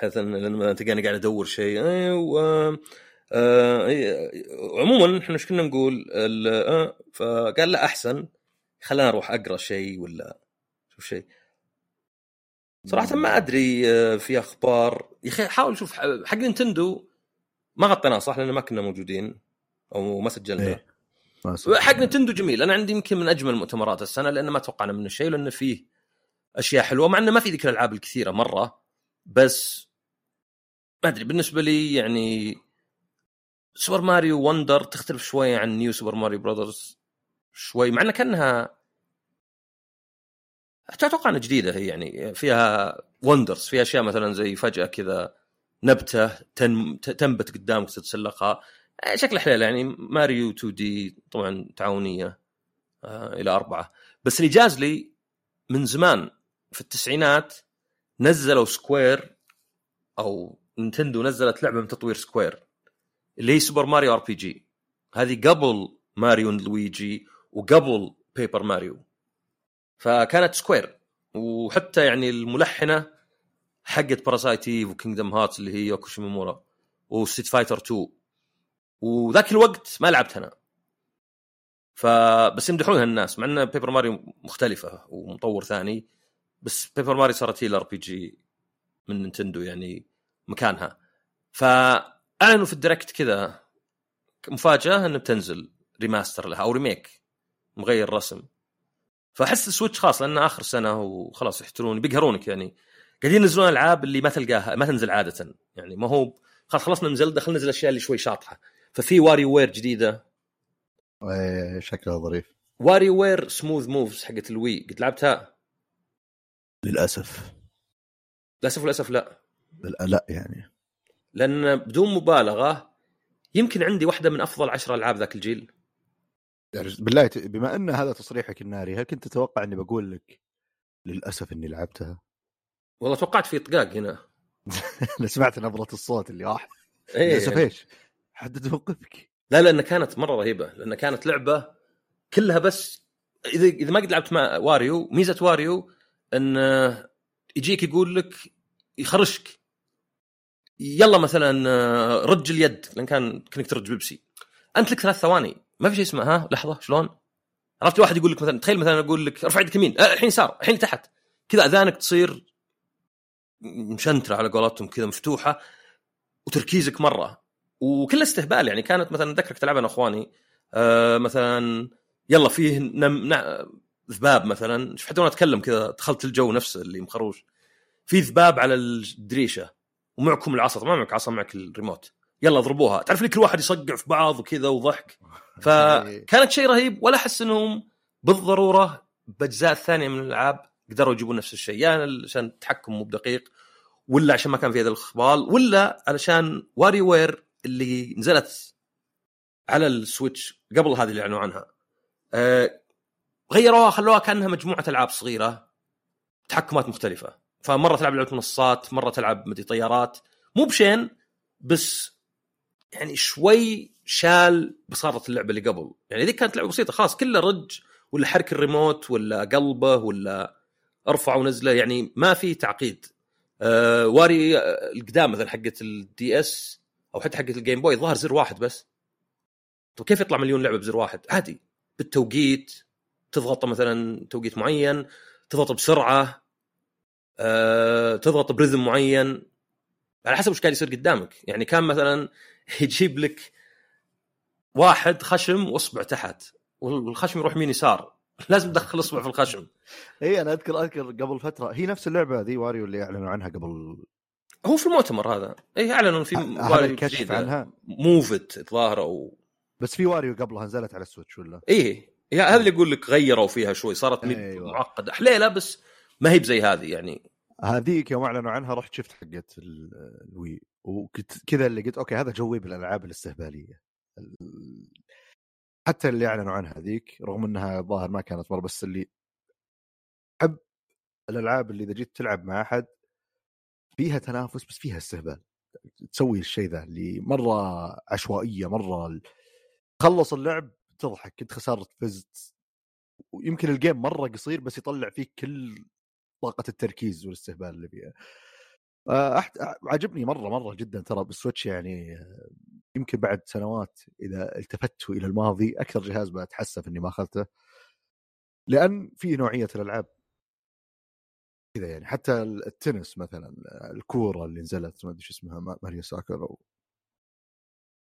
Speaker 2: بحيث إن لما تلقاني قاعد أدور شيء. أيوه. آه عموما إحنا إيش كنا نقول؟ ال- آه فقال لا أحسن. خلينا أروح أقرأ شيء ولا شوف شيء. صراحة ما أدري آه، في أخبار. يا أخي حاول شوف حق نينتندو ما غطيناه صح؟ لأن ما كنا موجودين أو ما سجلنا.
Speaker 1: إيه.
Speaker 2: حق نينتندو جميل. أنا عندي يمكن من أجمل مؤتمرات السنة لأن ما توقعنا منه شيء لأن فيه أشياء حلوة مع إنه ما في ذيك الألعاب الكثيرة مرة. بس ما أدري بالنسبة لي يعني Super Mario Wonder تختلف شوي عن New Super Mario Brothers شوي مع انها كأنها أتوقع إنها جديدة هي يعني فيها wonders فيها أشياء مثلا زي فجأة كذا نبتة تن... تنبت قدامك تتسلقها. شكلها حليل يعني ماريو 2 دي طبعا تعاونية آه إلى أربعة. بس اللي جاز لي من زمان في التسعينات نزلوا Square أو Nintendo نزلت لعبة من تطوير Square اللي هي Super Mario RPG. هذه قبل Mario Luigi وقبل Paper Mario. فكانت Square. وحتى يعني الملحنة حقت Parasite Eve و Kingdom Hearts اللي هي يوكو شيمومورا و Street Fighter 2 وذاك الوقت ما لعبت أنا. فبس يمدحونها الناس مع إن Paper Mario مختلفة ومطور ثاني بس Paper Mario صارت هي ال RPG من Nintendo يعني. مكانها. فأعلنوا في ال Direct كذا مفاجأة إنه بتنزل remaster لها أو remake مغير رسم. فأحس ال Switch خلاص لأنه آخر سنة وخلاص يحترون بيقهرونك يعني. قاعدين ينزلون ألعاب اللي ما تلقاها ما تنزل عادة. يعني ما هو خلاص خلصنا من Zelda خلينا ننزل الاشياء اللي شوي شاطحة. ففي WarioWare جديدة.
Speaker 1: إيه، شكلها ظريف.
Speaker 2: WarioWare Smooth Moves حقت ال Wii قد لعبتها؟
Speaker 1: للأسف.
Speaker 2: للأسف للأسف لا.
Speaker 1: لا, يعني.
Speaker 2: لأن بدون مبالغة يمكن عندي واحدة من أفضل عشر ألعاب ذاك الجيل.
Speaker 1: يعني بالله بما أن هذا تصريحك الناري هل كنت تتوقع أني بقول لك للأسف أني لعبتها؟
Speaker 2: والله توقعت في طقاق هنا. <laughs>
Speaker 1: أنا سمعت نبرة الصوت اللي راح.
Speaker 2: إيه.
Speaker 1: للأسف إيش؟ حدد موقفك
Speaker 2: لا لأن كانت مرة رهيبة لأن كانت لعبة كلها بس إذا إذا ما قد لعبت مع واريو ميزة واريو إن يجيك يقول لك يخرشك يلا مثلا آه، رج اليد لأن كان كانك ترج بيبسي. أنت لك ثلاث ثواني. ما في شيء اسمه ها لحظة شلون؟ عرفت واحد يقول لك مثلا تخيل مثلا أقول لك ارفع يدك يمين آه، الحين يسار الحين تحت كذا أذانك تصير مشنترة على قولتهم كذا مفتوحة وتركيزك مرة. وكل استهبال يعني كانت مثلا أتذكرك تلعب أنا وإخواني. آه مثلا يلا فيه نم... نع... ذباب مثلا. حتى وأنا أتكلم كذا دخلت الجو نفسه اللي مخروش. في ذباب على الدريشة. ومعكم العصا. ما معك عصا معك الريموت. يلا اضربوها. تعرف لي كل واحد يصقع في بعض وكذا وضحك؟ <laughs> فكانت شيء رهيب. ولا أحس إنهم بالضرورة بأجزاء الثانية من الألعاب قدروا يجيبون نفس الشيء. يا يعني عشان التحكم مو بدقيق ولا عشان ما كان في هذا الاخبال ولا علشان WarioWare اللي نزلت على ال Switch قبل هذه اللي أعلنوا عنها. أه غيروها خلوها كأنها مجموعة ألعاب صغيرة تحكمات مختلفة. فمرة تلعب لعبة منصات مرة تلعب مدري طيارات. مو بشين بس يعني شوي شال بساطة اللعبة اللي قبل. يعني ذيك كانت لعبة بسيطة خلاص كلها رج ولا حرك الريموت ولا قلبه ولا ارفع ونزله. يعني ما في تعقيد. آه Wario آه، القدام مثلا حقت ال DS أو حتى حقت ال Game Boy ظهر زر واحد بس. طيب كيف يطلع مليون لعبة بزر واحد؟ عادي. بالتوقيت تضغط مثلا توقيت معين تضغط بسرعة. آه تضغط ب rhythm معين. على حسب وش قاعد يصير قدامك. يعني كان مثلا يجيب لك واحد خشم واصبع تحت والخشم يروح يمين يسار. لازم تدخل اصبع في الخشم.
Speaker 1: اي أنا اذكر أذكر قبل فترة هي نفس اللعبة ذي Wario اللي أعلنوا عنها قبل.
Speaker 2: هو في المؤتمر هذا. اي أعلنوا في
Speaker 1: Wario
Speaker 2: جديدة.
Speaker 1: عنها؟
Speaker 2: Move It الظاهر أو
Speaker 1: بس في Wario قبلها نزلت على ال Switch
Speaker 2: ولا؟ إيه. هذا اللي يقول لك غيروا فيها شوي صارت
Speaker 1: أيوة.
Speaker 2: معقدة. حليلة بس ما هي بزي هذه يعني؟
Speaker 1: هذيك يوم أعلنوا عنها رحت شفت حقت ال- ال Wii وكنت كذا اللي قلت okay هذا جوي بالألعاب الاستهبالية. ال- حتى اللي أعلنوا عنها هذيك رغم إنها ظاهر ما كانت مرة بس اللي أحب الألعاب اللي إذا جيت تلعب مع أحد فيها تنافس بس فيها استهبال. تسوي الشيء ذا اللي مرة عشوائية مرة خلص اللعب تضحك كنت خسرت فزت. ويمكن الجيم مرة قصير بس يطلع فيك كل طاقة التركيز والاستهبال اللي فيها. أحد... عجبني مرة مرة جدا ترى بال Switch يعني يمكن بعد سنوات إذا التفت إلى الماضي أكثر جهاز بتحسف إني ما أخذته. لأن في نوعية الألعاب كذا يعني حتى التنس مثلا الكورة اللي نزلت ما أدري شو اسمها ما- Mario Soccer أو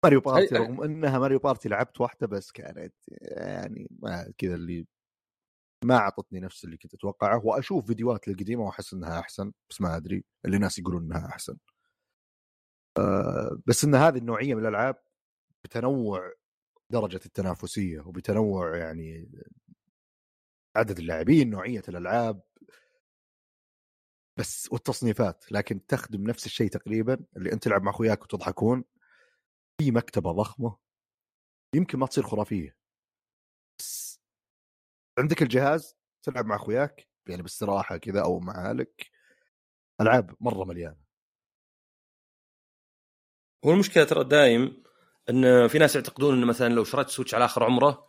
Speaker 1: Mario
Speaker 2: Party
Speaker 1: رغم إنها Mario Party لعبت واحدة بس كانت يعني ما كذا اللي ما أعطتني نفس اللي كنت أتوقعه وأشوف فيديوهات القديمه وأحس إنها أحسن بس ما أدري اللي ناس يقولون إنها أحسن. أه بس إن هذه النوعية من الألعاب بتنوع درجة التنافسية وبتنوع يعني عدد اللاعبين نوعية الألعاب. بس والتصنيفات لكن تخدم نفس الشيء تقريبا اللي أنت تلعب مع أخوياك وتضحكون. في مكتبة ضخمة يمكن ما تصير خرافية. بس عندك الجهاز؟ تلعب مع أخوياك؟ يعني باستراحه كذا أو مع أهلك؟ ألعاب مرة مليانة.
Speaker 2: هو المشكلة ترى دايم إن في ناس يعتقدون إن مثلا لو شريت سويتش على آخر عمره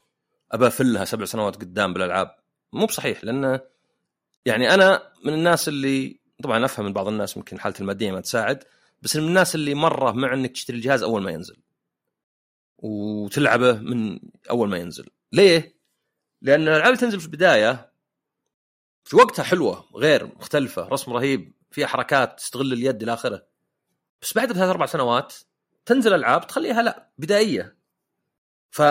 Speaker 2: أبى أفلها سبع سنوات قدام بالألعاب. مو بصحيح لأن يعني أنا من الناس اللي طبعا أفهم من بعض الناس ممكن حالته المادية ما تساعد بس من الناس اللي مرة مع إنك تشتري الجهاز أول ما ينزل. وتلعبه من أول ما ينزل. ليه؟ لأن الألعاب تنزل في البداية في وقتها حلوة غير مختلفة رسم رهيب فيها حركات تستغل اليد إلى آخره. بس بعد ثلاث أربع سنوات تنزل ألعاب تخليها لا بدائية. ف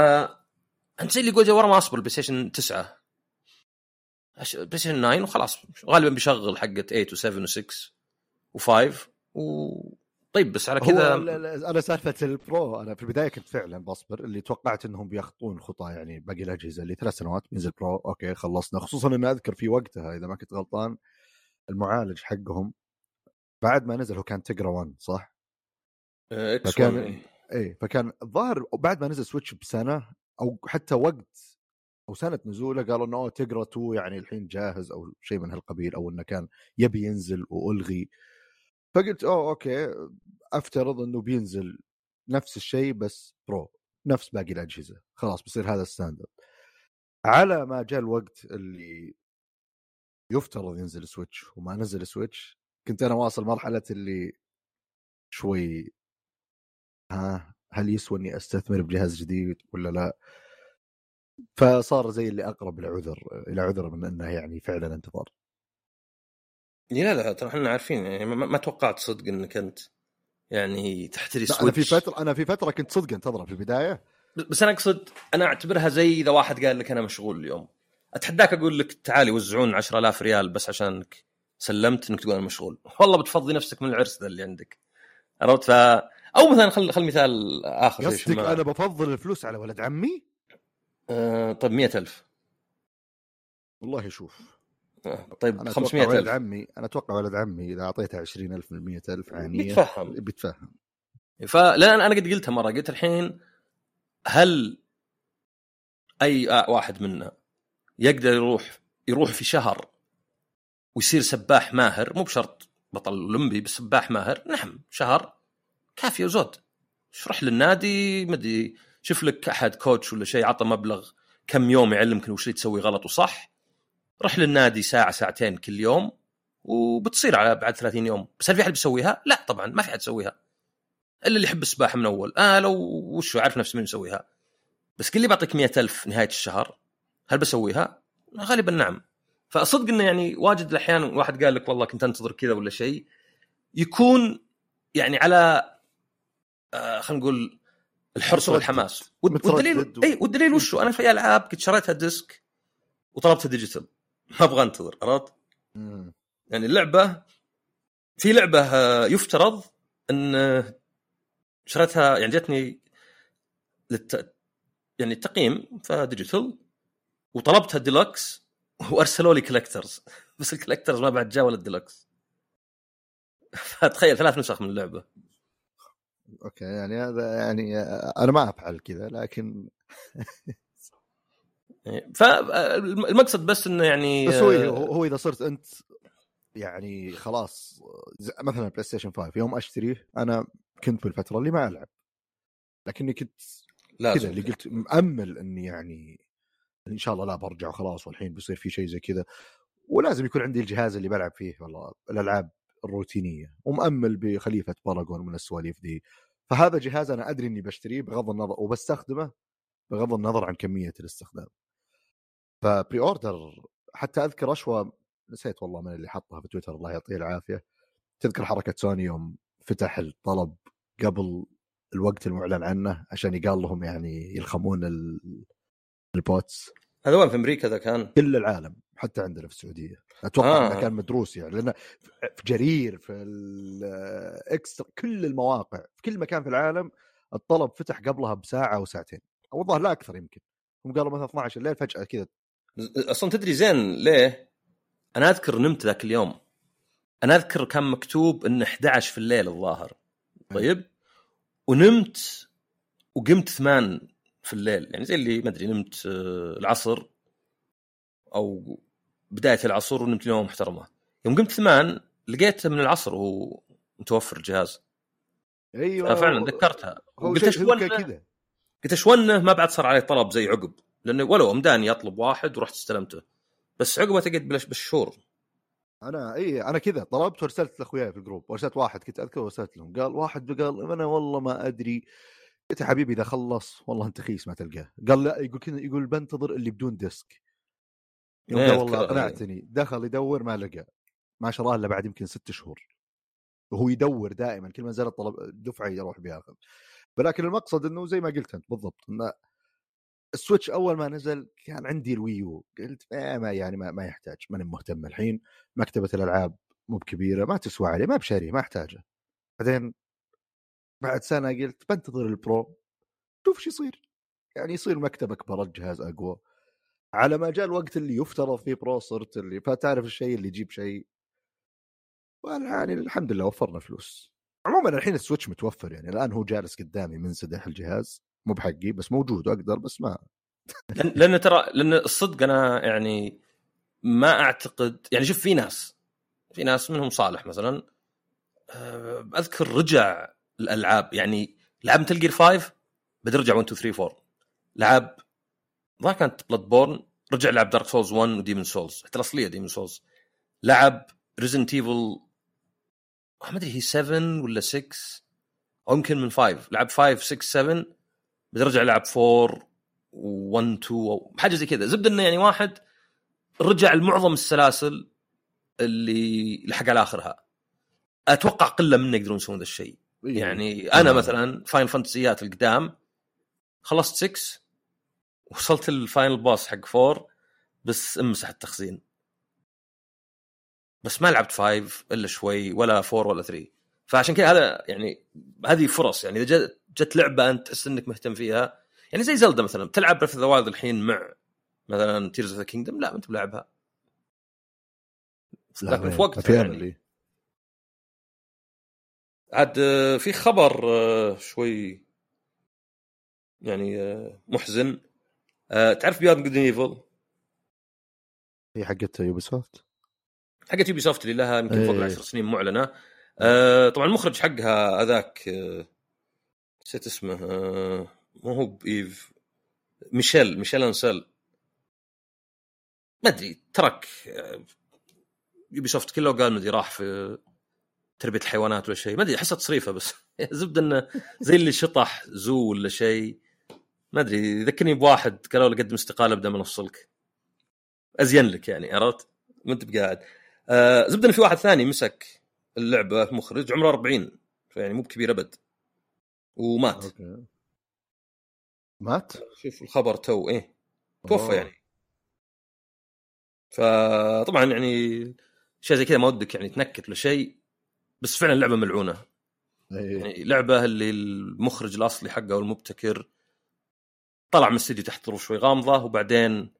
Speaker 2: أنت زي اللي يقول ورا ما أصبر ال PlayStation 9 أش- PlayStation 9 وخلاص غالبا بيشغل حقة 8 و7 و6 و5 و طيب بس على كذا
Speaker 1: أنا سالفة ال Pro أنا في البداية كنت فعلا بصبر اللي توقعت إنهم بيخطون خطى يعني باقي الأجهزة اللي ثلاث سنوات بينزل Pro okay خلصنا خصوصا إني أذكر في وقتها إذا ما كنت غلطان المعالج حقهم بعد ما نزل هو كان Tegra 1 صح؟
Speaker 2: آه، X
Speaker 1: فكان
Speaker 2: 1 إيه.
Speaker 1: فكان الظاهر بعد ما نزل Switch بسنة أو حتى وقت أو سنة نزوله قالوا إنه Tegra 2 يعني الحين جاهز أو شيء من هالقبيل أو إنه كان يبي ينزل وألغي فقلت اوه okay أفترض إنه بينزل نفس الشيء بس Pro نفس باقي الأجهزة خلاص بصير هذا ال standard. على ما جاء الوقت اللي يفترض ينزل Switch وما نزل Switch كنت أنا واصل مرحلة اللي شوي ها هل يسوى إني أستثمر بجهاز جديد ولا لا؟ فصار زي اللي أقرب لعذر إلى عذر من إنه يعني فعلا انتظار.
Speaker 2: لا لا ترى إحنا عارفين يعني ما, ما توقعت صدق إنك أنت يعني تحتري
Speaker 1: لا أنا في
Speaker 2: Switch
Speaker 1: فترة أنا في فترة كنت صدق انتظره في البداية.
Speaker 2: بس أنا أقصد أنا أعتبرها زي إذا واحد قال لك أنا مشغول اليوم. أتحداك أقول لك تعالي وزعون 10000 ريال بس عشانك سلمت إنك تقول أنا مشغول. والله بتفضي نفسك من العرس ذا اللي عندك. عرفت؟ ف أو مثلا خل خل مثال آخر
Speaker 1: قصدك أنا بفضل الفلوس على ولد عمي؟
Speaker 2: آه طيب 100000
Speaker 1: والله شوف.
Speaker 2: طيب
Speaker 1: أنا أتوقع ولد
Speaker 2: 500000
Speaker 1: عمي أنا أتوقع ولد عمي إذا أعطيته 20000 من 100000 عانيه
Speaker 2: بيتفهم.
Speaker 1: بيتفهم.
Speaker 2: فلان أنا قد قلتها مرة قلت الحين هل أي واحد منا يقدر يروح يروح في شهر ويصير سباح ماهر؟ مو بشرط بطل أولمبي بس سباح ماهر. نعم شهر كافيه وزود روح للنادي مدري شوف لك أحد كوتش ولا شيء عطى مبلغ كم يوم يعلمك وش اللي تسوي غلط وصح. روح للنادي ساعة ساعتين كل يوم وبتصير على بعد 30 يوم. بس هل في أحد بيسويها؟ لا طبعا ما في أحد يسويها. إلا اللي يحب السباحة من أول. آه لو وش عارف نفسه مين يسويها بس كل اللي بعطيك مئة ألف نهاية الشهر هل بسويها؟ غالبا نعم. فصدق إنه يعني واجد الأحيان واحد قال لك والله كنت أنتظر كذا ولا شيء يكون يعني على آه خلينا نقول الحرص. والحماس. والدليل إي والدليل وشو؟ أنا في ألعاب كنت شريتها ديسك وطلبتها digital. ما أبغى انتظر عرفت؟ يعني اللعبة في لعبة آه، يفترض إن آه، شريتها يعني جتني للت... يعني التقييم ف digital وطلبتها ديلكس وأرسلوا لي collectors <laughs> بس ال collectors ما بعد جاء ولا الديلكس <laughs> فتخيل ثلاث نسخ من اللعبة.
Speaker 1: okay يعني هذا يعني أنا ما أفعل كذا لكن <laughs>
Speaker 2: فالمقصد بس إنه يعني
Speaker 1: بس هو هو إذا صرت أنت يعني خلاص مثلا PlayStation 5 يوم أشتريه أنا كنت بالفترة اللي ما ألعب. لكني كنت كذا اللي قلت مأمل إني يعني إن شاء الله لا برجع وخلاص والحين بيصير في شيء زي كذا. ولازم يكون عندي الجهاز اللي بلعب فيه والله الألعاب الروتينية. ومؤمل بخليفة Paragon من السواليف دي. فهذا جهاز أنا أدري إني بشتريه بغض النظر وبستخدمه بغض النظر عن كمية الاستخدام. ف pre-order حتى أذكر أشوى نسيت والله من اللي حطها في تويتر الله يعطيه العافية. تذكر حركة سوني يوم فتح الطلب قبل الوقت المعلن عنه عشان يقال لهم يعني يلخمون ال bots.
Speaker 2: هذا وين في أمريكا ذا كان؟
Speaker 1: كل العالم حتى عندنا في السعودية. أتوقع آه. انه كان مدروس يعني لأنه في جرير في الاكسترا كل المواقع في كل مكان في العالم الطلب فتح قبلها بساعة أو ساعتين. أو الظاهر لا أكثر يمكن. هم قالوا مثلا 12 الليل فجأة كذا
Speaker 2: أصلا تدري زين ليه؟ أنا أذكر نمت ذاك اليوم. أنا أذكر كان مكتوب إنه 11 في الليل الظاهر. طيب؟ ونمت وقمت ثمان في الليل. يعني زي اللي ما أدري نمت آه، العصر أو بداية العصر ونمت نوم محترمة. يوم قمت ثمان لقيت من العصر وهو متوفر الجهاز.
Speaker 1: أيوه.
Speaker 2: فعلا ذكرتها. قلت إيش كذا. قلت إيش ما بعد صار علي طلب زي عقب. لأنه ولو أمداني أطلب واحد ورحت استلمته. بس عقبه تقعد بالشهور.
Speaker 1: أنا إي أنا كذا. طلبت وارسلت لأخوياي في ال group. وارسلت واحد كنت اذكر وارسلت لهم. قال واحد قال أنا والله ما أدري. قلت يا حبيبي إذا خلص والله أنت خيس ما تلقاه. قال لا. يقول كذا يقول بنتظر اللي بدون disc. يوم قال والله أقنعتني. دخل يدور ما لقى. ما شراه إلا بعد يمكن ست شهور. وهو يدور دائما. كل ما نزلت طلب دفعة يروح بياخذ. ولكن المقصد إنه زي ما قلت أنت بالضبط انه السويتش أول ما نزل كان عندي ال Wii U قلت آه ما يعني ما, ما يحتاج ماني مهتم الحين مكتبة الألعاب مو بكبيرة ما تسوى عليه ما بشاريه ما أحتاجه. بعدين بعد سنة قلت بنتظر ال Pro شوف إيش يصير. يعني يصير مكتبة اكبر الجهاز أقوى. على ما جاء الوقت اللي يفترض فيه Pro صرت اللي فتعرف الشيء اللي يجيب شيء. يعني الحمد لله وفرنا فلوس. عموما الحين السويتش متوفر يعني الآن هو جالس قدامي منسدح الجهاز. مو بحقي بس موجود وأقدر بس ما.
Speaker 2: لأن ترى لأن الصدق أنا يعني ما أعتقد يعني شوف في ناس في ناس منهم صالح مثلا آه، أذكر رجع الألعاب يعني لعب مثل جير 5 بده يرجع 1 2 3 4 لعب ما كانت Bloodborne رجع لعب Dark Souls 1 و Demon's Souls حتى الاصليه Demon's Souls لعب Resident Evil ما أدري هي 7 ولا 6 أو يمكن من 5 لعب 5 6 7 بده يرجع لعب 4 و1 2 أو حاجة زي كذا. زبدة إنه يعني واحد رجع لمعظم السلاسل اللي لحق على آخرها. أتوقع قلة منا يقدرون يسوون ذا الشيء. إيه. يعني أنا مثلا Final Fantasy ات القدام خلصت 6 وصلت ال final boss حق 4 بس امسح التخزين. بس ما لعبت 5 إلا شوي ولا 4 ولا 3 فعشان كذا هذا يعني هذه فرص يعني إذا جت لعبة أنت تحس إنك مهتم فيها يعني زي Zelda مثلا تلعب Breath of the الحين مع مثلا Tears of the Kingdom لا ما أنت بلعبها لكن في وقتها يعني. عاد آه، في خبر آه، شوي يعني آه، محزن. تعرف Beyond Good and Evil
Speaker 1: هي حقت Ubisoft
Speaker 2: حقت Ubisoft اللي لها يمكن فوق العشر سنين معلنة. طبعا المخرج حقها هذاك نسيت اسمه مو هو بإيف، ميشيل ميشيل أنسل. ما أدري ترك Ubisoft كله وقال مدري راح في تربية الحيوانات ولا شيء. ما أدري أحسها تصريفة بس. <laughs> زبدة إنه زي اللي شطح زو ولا شيء. ما أدري يذكرني بواحد قالوا له قدم استقالة بدل ما نفصلك. أزين لك يعني عرفت؟ ما أنت بقاعد. آه زبدة في واحد ثاني مسك. اللعبة مخرج عمره 40 فيعني مو بكبير أبد ومات okay.
Speaker 1: مات؟
Speaker 2: شوف الخبر تو إيه توفى يعني فطبعا يعني شيء زي كذا ما ودك يعني تنكت لشيء بس فعلا لعبه ملعونة
Speaker 1: أيه.
Speaker 2: يعني لعبة اللي المخرج الأصلي حقه المبتكر طلع من الاستوديو تحت ظروف شوي غامضة وبعدين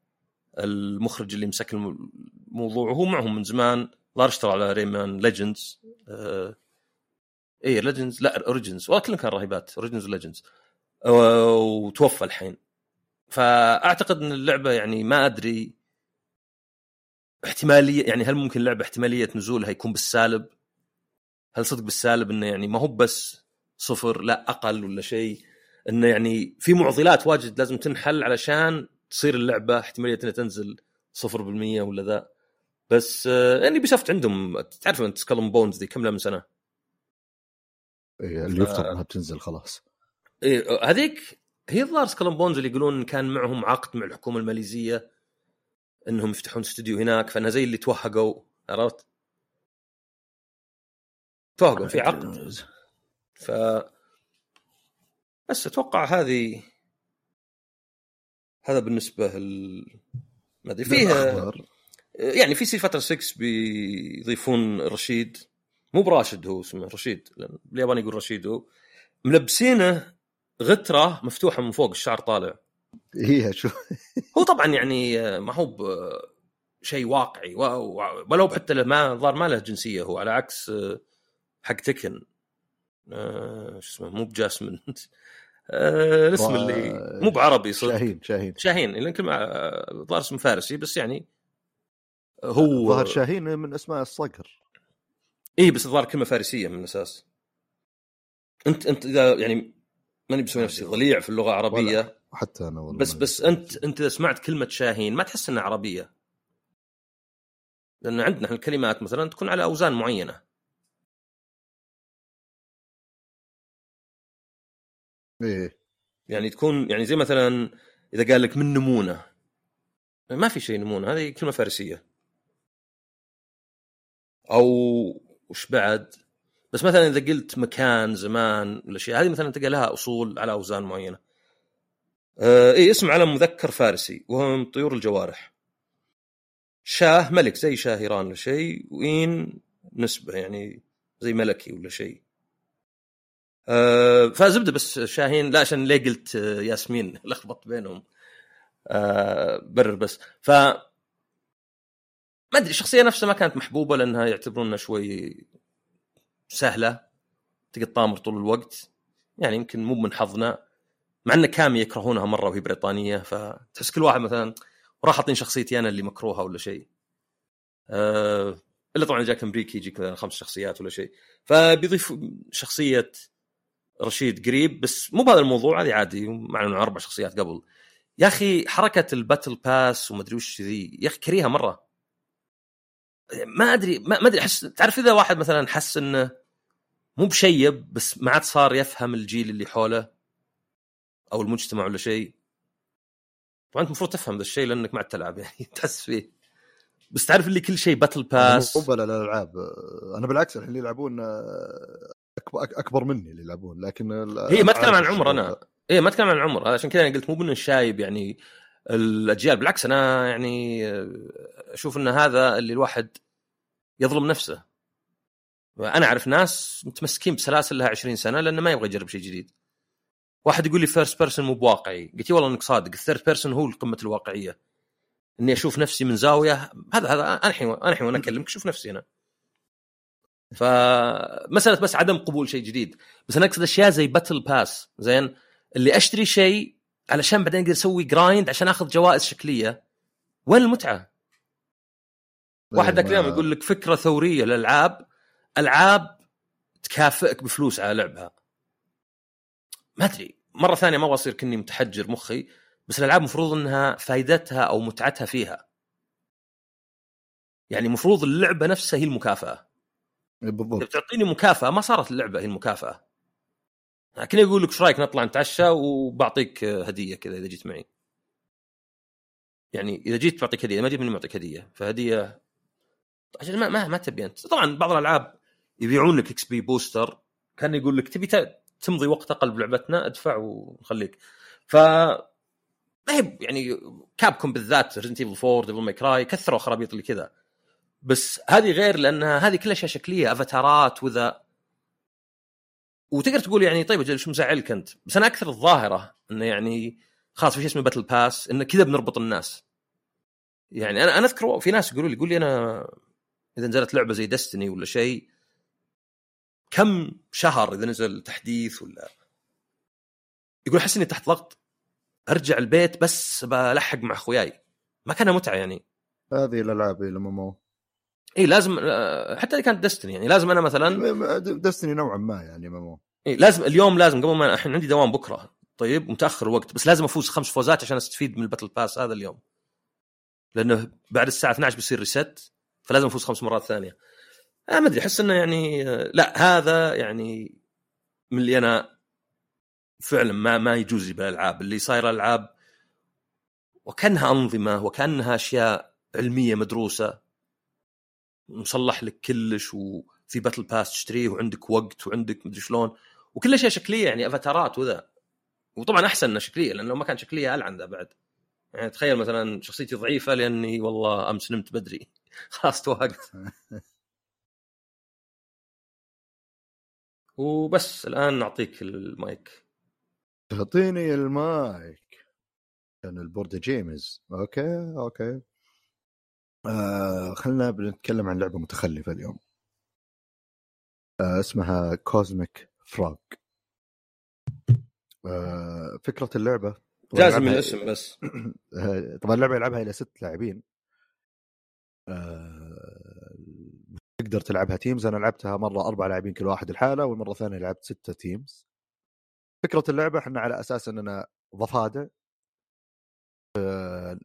Speaker 2: المخرج اللي مسك الموضوع وهو معهم من زمان الظاهر اشتغل على Rayman Legends آه اي Legends لا Origins والله كان رهيبات Origins و Legends وتوفى الحين. فأعتقد إن اللعبة يعني ما أدري احتمالية يعني هل ممكن اللعبة احتمالية نزولها يكون بالسالب؟ هل صدق بالسالب إنه يعني ما هو بس صفر لا أقل ولا شيء؟ إنه يعني في معضلات واجد لازم تنحل علشان تصير اللعبة احتمالية إنها تنزل 0% ولا ذا. بس آه، يعني Ubisoft عندهم تعرف أنت Skull and Bones ذي كم لها من سنة؟
Speaker 1: إيه، اللي يفترض إنها بتنزل خلاص.
Speaker 2: إيه هذيك هي الظاهر Skull and Bones اللي يقولون كان معهم عقد مع الحكومة الماليزية إنهم يفتحون استوديو هناك فأنها زي اللي توهقوا عرفت؟ توهقوا في عقد. ف بس أتوقع هذه هذا بالنسبة ال... ما أدري فيها يعني في سي فتره 6 بيضيفون رشيد. مو براشد هو اسمه رشيد. لأن باليابان يقول رشيد هو. ملبسينه غترة مفتوحة من فوق الشعر طالع.
Speaker 1: هي شو؟
Speaker 2: هو طبعا يعني ما هو شيء واقعي. ولو حتى ما الظاهر ما له جنسية هو على عكس حق تكن. آه، شو اسمه مو بجاسمن. <laughs> آه، الاسم اللي مو بعربي
Speaker 1: صدق. شاهين شاهين.
Speaker 2: شاهين كلمة الظاهر اسم فارسي بس يعني هو
Speaker 1: ظهر شاهين من اسماء الصقر.
Speaker 2: اي بس الظاهر كلمة فارسية من الأساس. أنت أنت إذا يعني ماني بسوي نفسي ضليع في اللغة العربية.
Speaker 1: حتى أنا والله
Speaker 2: بس بس أنت أنت إذا سمعت كلمة شاهين ما تحس إنها عربية. لأن عندنا الكلمات مثلا تكون على أوزان معينة.
Speaker 1: إيه.
Speaker 2: يعني تكون يعني زي مثلا إذا قال لك من نمونة. ما في شيء نمونة هذه كلمة فارسية. أو وش بعد؟ بس مثلا إذا قلت مكان زمان الأشياء هذه مثلا تلقى لها أصول على أوزان معينة. آه اي اسم علم مذكر فارسي وهو من طيور الجوارح. شاه ملك زي شاه إيران ولا شيء وين نسبة يعني زي ملكي ولا شيء. آه فزبده بس شاهين لا عشان ليه قلت ياسمين؟ <laughs> لخبط بينهم. آه برر بس. ف ما أدري الشخصية نفسها ما كانت محبوبة لأنها يعتبرونها شوي سهلة تقعد طامر طول الوقت. يعني يمكن مو من حظنا مع إن كامي يكرهونها مرة وهي بريطانية فتحس كل واحد مثلا راح حاطين شخصيتي أنا اللي مكروهة ولا شيء. أه إلا طبعا جاك أمريكي يجيك مثلا خمس شخصيات ولا شيء. فبيضيف شخصية رشيد قريب بس مو بهذا الموضوع هذه عادي مع إنه أربع شخصيات قبل. يا أخي حركة ال battle pass ومدري وش ذي يا أخي كريهة مرة. ما أدري ما أدري احس تعرف إذا واحد مثلا حس إنه مو بشايب بس ما عاد صار يفهم الجيل اللي حوله أو المجتمع ولا شيء. طبعا أنت المفروض تفهم ذا الشيء لأنك ما عاد تلعب يعني <laughs> تحس فيه. بس تعرف اللي كل شيء battle pass
Speaker 1: مو الألعاب. أنا بالعكس اللي يلعبون أكبر مني اللي يلعبون لكن
Speaker 2: هي ما أتكلم عن عمر أنا. اي ما أتكلم عن عمر. عشان كذا أنا قلت مو بإنه شايب يعني الأجيال. بالعكس أنا يعني أشوف إن هذا اللي الواحد يظلم نفسه. أنا أعرف ناس متمسكين بسلاسل لها 20 سنة لأنه ما يبغى يجرب شيء جديد. واحد يقول لي first person مو بواقعي. قلت والله إنك صادق. ال third person هو قمه الواقعية. إني أشوف نفسي من زاوية. هذا هذا أنا الحين أنا الحين وأنا أكلمك أشوف نفسي أنا. فمسألة بس عدم قبول شيء جديد. بس أنا أقصد أشياء زي battle pass زين؟ اللي أشتري شيء علشان بعدين أقدر أسوي grind عشان آخذ جوائز شكلية. وين المتعة؟ واحد ذاك اليوم يقول لك فكرة ثورية للألعاب. ألعاب تكافئك بفلوس على لعبها. ما أدري. مرة ثانية ما أبغى أصير كني متحجر مخي بس الألعاب المفروض إنها فائدتها أو متعتها فيها. يعني المفروض اللعبة نفسها هي المكافأة.
Speaker 1: بالضبط.
Speaker 2: تعطيني مكافأة ما صارت اللعبة هي المكافأة. لكن يقول لك إيش رأيك نطلع نتعشى وبعطيك هدية كذا إذا جيت معي؟ يعني إذا جيت بعطيك هدية ما جيت مني بعطيك هدية فهدية عشان ما ما, ما تبي أنت. طبعا بعض الألعاب يبيعون لك XP booster كان يقول لك تبي تمضي وقت أقل بلعبتنا ادفع ونخليك. ف ما هي يعني Capcom بالذات Resident Evil 4 Devil May Cry كثروا خرابيط اللي كذا. بس هذه غير لانها هذه كلها أشياء شكلية أفاتارات وذا. وتقدر تقول يعني طيب أجل شو مزعلك أنت؟ بس أنا أكثر الظاهرة إنه يعني خلاص في شيء اسمه battle pass إنه كذا بنربط الناس. يعني أنا أنا أذكر في ناس يقولوا لي يقول لي أنا إذا نزلت لعبة زي Destiny ولا شيء كم شهر إذا نزل تحديث ولا؟ يقول أحس إني تحت ضغط. أرجع البيت بس بلحق مع أخوياي. ما كانها متعة يعني.
Speaker 1: هذه الألعاب لما مو
Speaker 2: اي لازم آه، حتى إذا كانت Destiny يعني لازم أنا مثلا
Speaker 1: Destiny نوعا ما يعني مو
Speaker 2: اي لازم اليوم لازم قبل ما الحين عندي دوام بكرة طيب ومتأخر وقت بس لازم أفوز خمس فوزات عشان أستفيد من ال battle pass هذا اليوم. لأنه بعد الساعة 12 بيصير reset فلازم أفوز خمس مرات ثانية. آه ما أدري أحس إنه يعني آه، لا هذا يعني من اللي أنا فعلا ما ما يجوز لي بالالعاب اللي صايره ألعاب وكأنها أنظمة وكأنها أشياء علمية مدروسة مصلح لك كلش وفي battle pass تشتريه وعندك وقت وعندك مدري شلون. وكل اشياء شكلية يعني افاتارات وذا. وطبعا أحسن انه شكلية لأنه لو ما كان شكلية العن ذا بعد. يعني تخيل مثلا شخصيتي ضعيفة لأني والله أمس نمت بدري. <laughs> خلاص توهقت. <laughs> وبس الآن نعطيك المايك.
Speaker 1: تعطيني المايك. كان ال board games. okay okay. آه خلينا بنتكلم عن لعبة متخلفة اليوم. آه اسمها Cosmic Frog آه فكرة اللعبة
Speaker 2: جازم الاسم بس. <clears throat>
Speaker 1: طبعا اللعبة يلعبها إلى ست لاعبين. آه تقدر تلعبها teams أنا لعبتها مرة أربع لاعبين كل واحد لحاله والمرة الثانية لعبت ستة teams فكرة اللعبة إحنا على أساس إننا ضفادع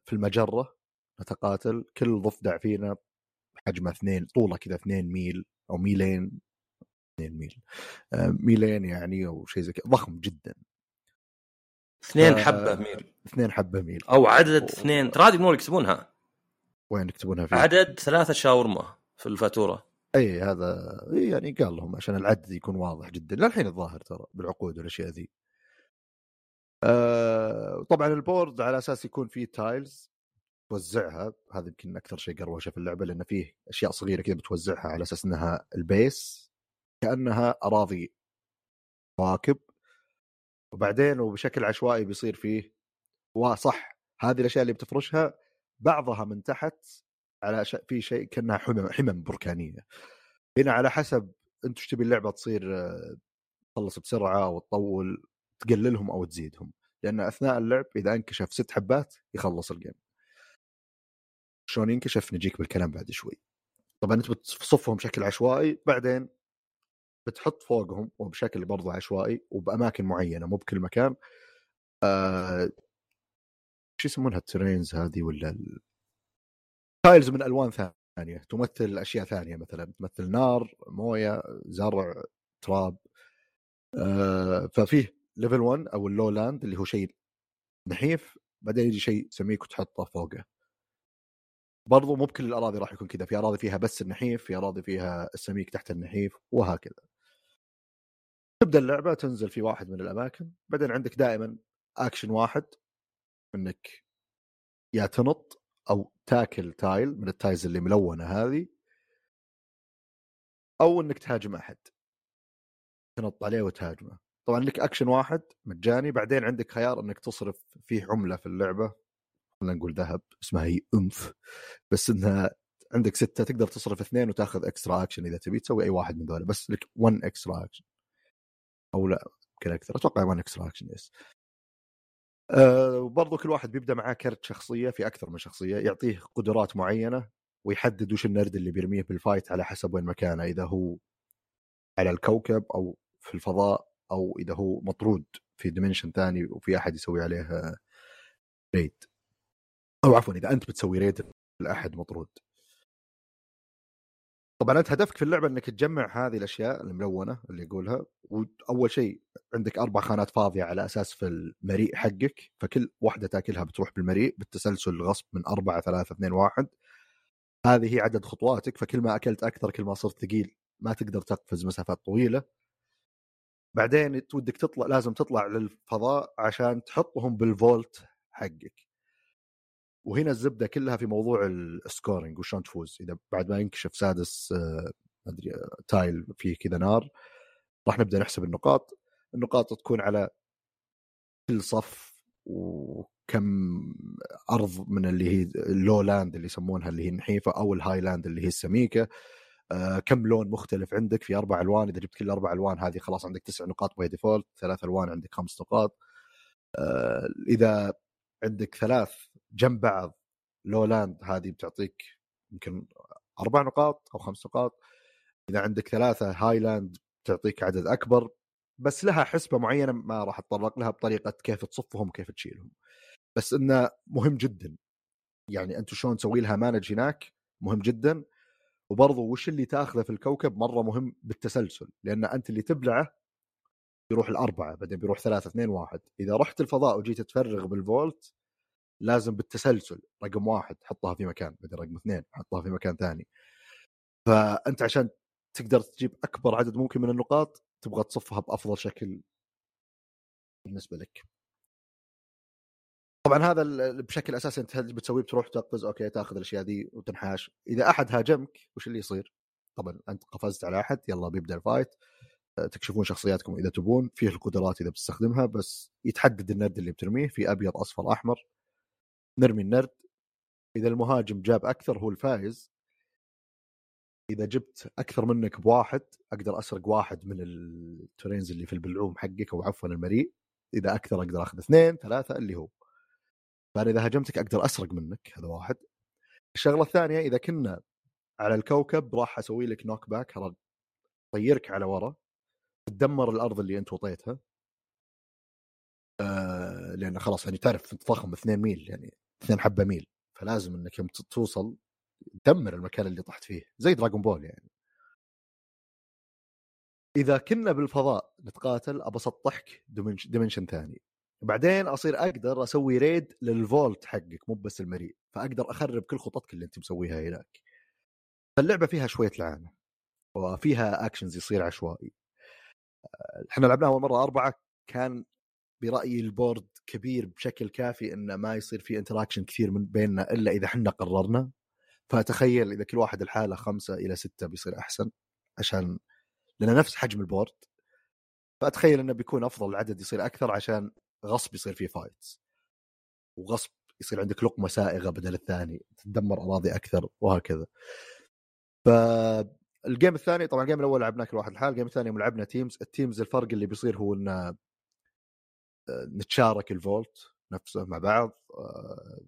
Speaker 1: في المجرة. نتقاتل كل ضفدع فينا حجمه اثنين طوله كذا اثنين ميل أو ميلين اثنين ميل آه، ميلين يعني أو شيء زي كذا ضخم جدا.
Speaker 2: اثنين حبة ميل.
Speaker 1: اثنين حبة ميل.
Speaker 2: أو عدد اثنين ترى هذه يكتبونها.
Speaker 1: وين يكتبونها فيه؟
Speaker 2: عدد ثلاثة شاورما في الفاتورة.
Speaker 1: إي هذا يعني قال لهم عشان العدد يكون واضح جدا. للحين الظاهر ترى بالعقود والأشياء ذي. آه طبعا ال board على أساس يكون فيه tiles. توزعها هذا يمكن أكثر شيء قروشه في اللعبة لأن فيه أشياء صغيرة كذا بتوزعها على أساس إنها البيس كأنها أراضي كواكب وبعدين وبشكل عشوائي بيصير فيه وصح هذه الأشياء اللي بتفرشها بعضها من تحت على. في شيء كأنها حمم حمم بركانية. هنا على حسب أنت إيش تبي اللعبة تصير تخلص بسرعة أو تطول تقللهم أو تزيدهم. لأن أثناء اللعب إذا انكشف ست حبات يخلص ال game شلون ينكشف؟ نجيك بالكلام بعد شوي. طبعا أنت بتصفهم بشكل عشوائي بعدين بتحط فوقهم وبشكل برضه عشوائي وبأماكن معينة مو بكل مكان. آه... شو يسمونها ال terrains هذه ولا tiles من ألوان ثانية تمثل أشياء ثانية مثلا تمثل نار موية زرع تراب. آه ففيه level 1 أو ال low land اللي هو شيء نحيف بعدين يجي شيء سميك وتحطه فوقه. برضو مو بكل الأراضي راح يكون كذا في أراضي فيها بس النحيف في أراضي فيها السميك تحت النحيف وهكذا. تبدأ اللعبة تنزل في واحد من الأماكن بعدين عندك دائما اكشن واحد إنك يا تنط أو تاكل tile من ال tiles اللي ملونة هذه أو إنك تهاجم أحد. تنط عليه وتهاجمه. طبعا لك اكشن واحد مجاني بعدين عندك خيار إنك تصرف فيه عملة في اللعبة. خلينا نقول ذهب اسمها هي oomph. بس إنها عندك ستة تقدر تصرف اثنين وتاخذ extra action إذا تبي تسوي أي واحد من ذولا. بس لك 1 extra action أو لا يمكن أكثر. أتوقع 1 extra action yes وبرضه كل واحد بيبدأ معاه كرت شخصية في أكثر من شخصية يعطيه قدرات معينة ويحدد وش النرد اللي بيرميه بال fight على حسب وين مكانه إذا هو على الكوكب أو في الفضاء أو إذا هو مطرود في dimension ثاني وفي أحد يسوي عليه raid أو عفوا إذا أنت بتسوي raid لأحد مطرود. طبعا أنت هدفك في اللعبة إنك تجمع هذه الأشياء الملونة اللي يقولها وأول شيء عندك أربع خانات فاضية على أساس في المريء حقك فكل واحدة تأكلها بتروح بالمريء بالتسلسل الغصب من أربعة ثلاثة اثنين واحد. هذه هي عدد خطواتك فكل ما أكلت أكثر كل ما صرت ثقيل ما تقدر تقفز مسافات طويلة. بعدين ودك تطلع لازم تطلع للفضاء عشان تحطهم بال vault حقك. وهنا الزبدة كلها في موضوع ال scoring وشلون تفوز. إذا بعد ما ينكشف سادس آه، ما أدري آه، tile فيه كذا نار راح نبدأ نحسب النقاط. النقاط تكون على كل صف و كم أرض من اللي هي ال low land اللي يسمونها اللي هي النحيفة أو ال high land اللي هي السميكة. آه كم لون مختلف عندك في أربع ألوان. إذا جبت كل أربع ألوان هذه خلاص عندك تسع نقاط by default ثلاث ألوان عندك خمس نقاط. إذا عندك ثلاث جنب بعض. low land هذه بتعطيك يمكن أربع نقاط أو خمس نقاط. إذا عندك ثلاثة highland تعطيك عدد أكبر بس لها حسبة معينة ما راح أتطرق لها بطريقة كيف تصفهم كيف تشيلهم. بس إنه مهم جدا. يعني انت شلون تسوي لها مانج هناك مهم جدا. وبرضه وش اللي تأخذه في الكوكب مرة مهم بالتسلسل لأن أنت اللي تبلعه يروح الأربعة بعدين بيروح ثلاثة اثنين واحد. إذا رحت الفضاء وجيت تفرغ بالفولت لازم بالتسلسل رقم واحد حطها في مكان بعدين رقم اثنين حطها في مكان ثاني. فأنت عشان تقدر تجيب أكبر عدد ممكن من النقاط تبغى تصفها بأفضل شكل بالنسبة لك. طبعا هذا بشكل أساسي أنت بتسويه بتروح تقفز أوكي تأخذ الأشياء دي وتنحاش. إذا أحد هاجمك وش اللي يصير؟ طبعا أنت قفزت على أحد يلا بيبدأ ال fight. تكشفون شخصياتكم إذا تبون فيه القدرات إذا بتستخدمها بس يتحدد النرد اللي بترميه في أبيض أصفر أحمر. نرمي النرد إذا المهاجم جاب أكثر هو الفائز إذا جبت أكثر منك بواحد أقدر أسرق واحد من الترينز اللي في البلعوم حقك أو عفوا المريء. إذا أكثر أقدر أخذ اثنين ثلاثة اللي هو. فأنا إذا هاجمتك أقدر أسرق منك هذا واحد. الشغلة الثانية إذا كنا على الكوكب راح أسوي لك knock back طيرك على ورا. تدمر الأرض اللي أنت وطيتها. آه لأن خلاص يعني تعرف انت ضخم 2 ميل يعني. 2 حبة ميل فلازم إنك يوم توصل تدمر المكان اللي طحت فيه زي دراغون بول يعني. إذا كنا بالفضاء نتقاتل ابى اسطحك dimension ثاني. بعدين أصير أقدر أسوي raid لل vault حقك مو بس المريء فأقدر أخرب كل خططك اللي أنت مسويها هناك. فاللعبة فيها شوية لعنة وفيها actions يصير عشوائي. إحنا لعبناها أول مرة أربعة كان برأيي ال board كبير بشكل كافي انه ما يصير في interaction كثير من بيننا إلا إذا إحنا قررنا. فتخيل إذا كل واحد لحاله خمسة إلى ستة بيصير أحسن عشان لأن نفس حجم البورد. فأتخيل إنه بيكون أفضل العدد يصير أكثر عشان غصب يصير في fights وغصب يصير عندك لقمة سائغة بدل الثاني تدمر أراضي أكثر وهكذا. فال game الثاني طبعا ال game الأول لعبناه كل واحد لحاله ال game الثاني لعبنا teams ال teams الفرق اللي بيصير هو ان آه، نتشارك ال vault نفسه مع بعض آه،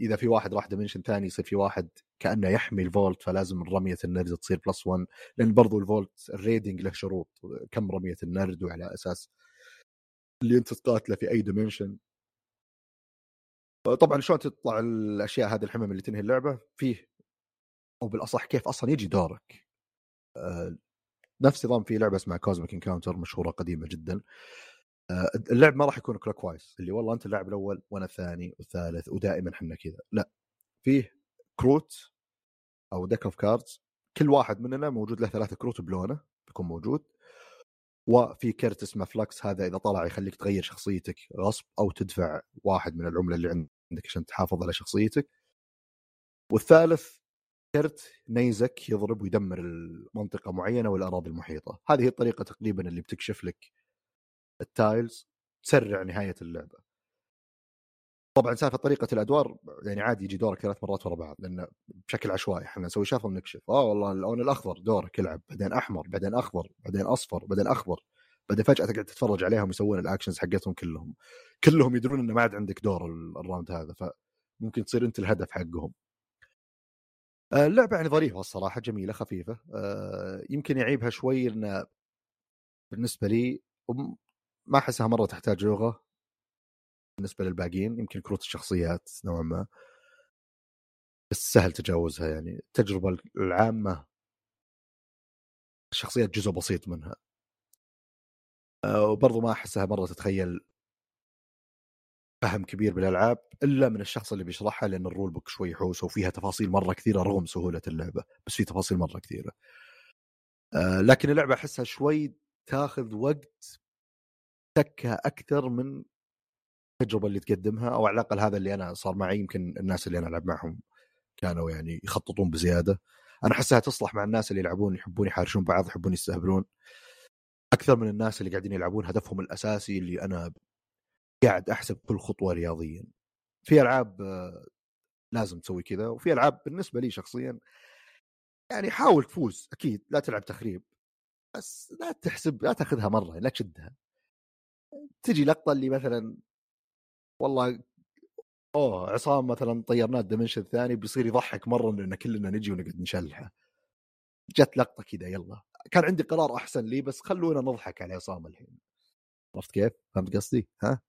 Speaker 1: إذا في واحد راح dimension ثاني يصير في واحد كأنه يحمي ال vault فلازم رميه النرد تصير plus 1 لأن برضو ال vault ال raiding له شروط كم رمية النرد وعلى أساس اللي أنت تقاتله في أي dimension طبعا شلون تطلع الأشياء هذه الحمم اللي تنهي اللعبة؟ فيه أو بالأصح كيف أصلا يجي دورك. آه، نفس نظام في لعبة اسمها Cosmic Encounter مشهورة قديمة جدا. اللعب ما راح يكون clockwise اللي والله أنت اللاعب الأول وأنا الثاني والثالث ودائما إحنا كذا. لا فيه كروت أو deck of cards كل واحد مننا موجود له ثلاثة كروت بلونه بيكون موجود. وفي كرت اسمه flux هذا إذا طلع يخليك تغير شخصيتك. غصب أو تدفع واحد من العملة اللي عندك عشان تحافظ على شخصيتك. والثالث كرت نيزك يضرب ويدمر المنطقة معينة والأراضي المحيطة. هذه هي الطريقة تقريبا اللي بتكشف لك ال tiles تسرع نهاية اللعبة. طبعا سالفة طريقة الأدوار يعني عادي يجي دورك ثلاث مرات ورا بعض لأنه بشكل عشوائي إحنا نسوي shuffle نكشف. آه والله اللون الأخضر دورك يلعب بعدين أحمر بعدين أخضر بعدين أصفر بعدين أخضر. بعدين فجأة تقعد تتفرج عليهم يسوون ال actions حقتهم كلهم. كلهم يدرون إنه ما عاد عندك دور ال round هذا فممكن تصير أنت الهدف حقهم. آه، اللعبة يعني ظريفة الصراحة جميلة خفيفة. آه، يمكن يعيبها شوي إنه بالنسبة لي ما أحسها مرة تحتاج لغة بالنسبة للباقيين يمكن كروت الشخصيات نوعا ما. بس سهل تجاوزها يعني التجربة العامة. الشخصيات جزء بسيط منها. آه، وبرضو ما أحسها مرة تتطلب فهم كبير بالألعاب إلا من الشخص اللي بيشرحها لأن ال rule book شوي حوسه وفيها تفاصيل مرة كثيرة رغم سهولة اللعبة. بس في تفاصيل مرة كثيرة. آه، لكن اللعبة أحسها شوي تاخذ وقت تكه أكثر من التجربة اللي تقدمها أو على الأقل هذا اللي أنا صار معي يمكن الناس اللي أنا ألعب معهم كانوا يعني يخططون بزيادة. أنا احسها تصلح مع الناس اللي يلعبون يحبون يحارشون بعض يحبون يستهبلون. أكثر من الناس اللي قاعدين يلعبون هدفهم الأساسي اللي أنا قاعد أحسب كل خطوة رياضيا. في ألعاب لازم تسوي كذا وفي ألعاب بالنسبة لي شخصيا يعني حاول تفوز أكيد لا تلعب تخريب بس لا تحسب لا تاخذها مرة لا تشدها. تجي لقطة اللي مثلا والله أوه عصام مثلا طيرناه الدمنشن الثاني بيصير يضحك مرة لأن كلنا نجي ونقعد نشلحه جت لقطة كذا يلا كان عندي قرار أحسن لي بس خلونا نضحك على عصام الحين عرفت كيف؟ فهمت قصدي؟ ها؟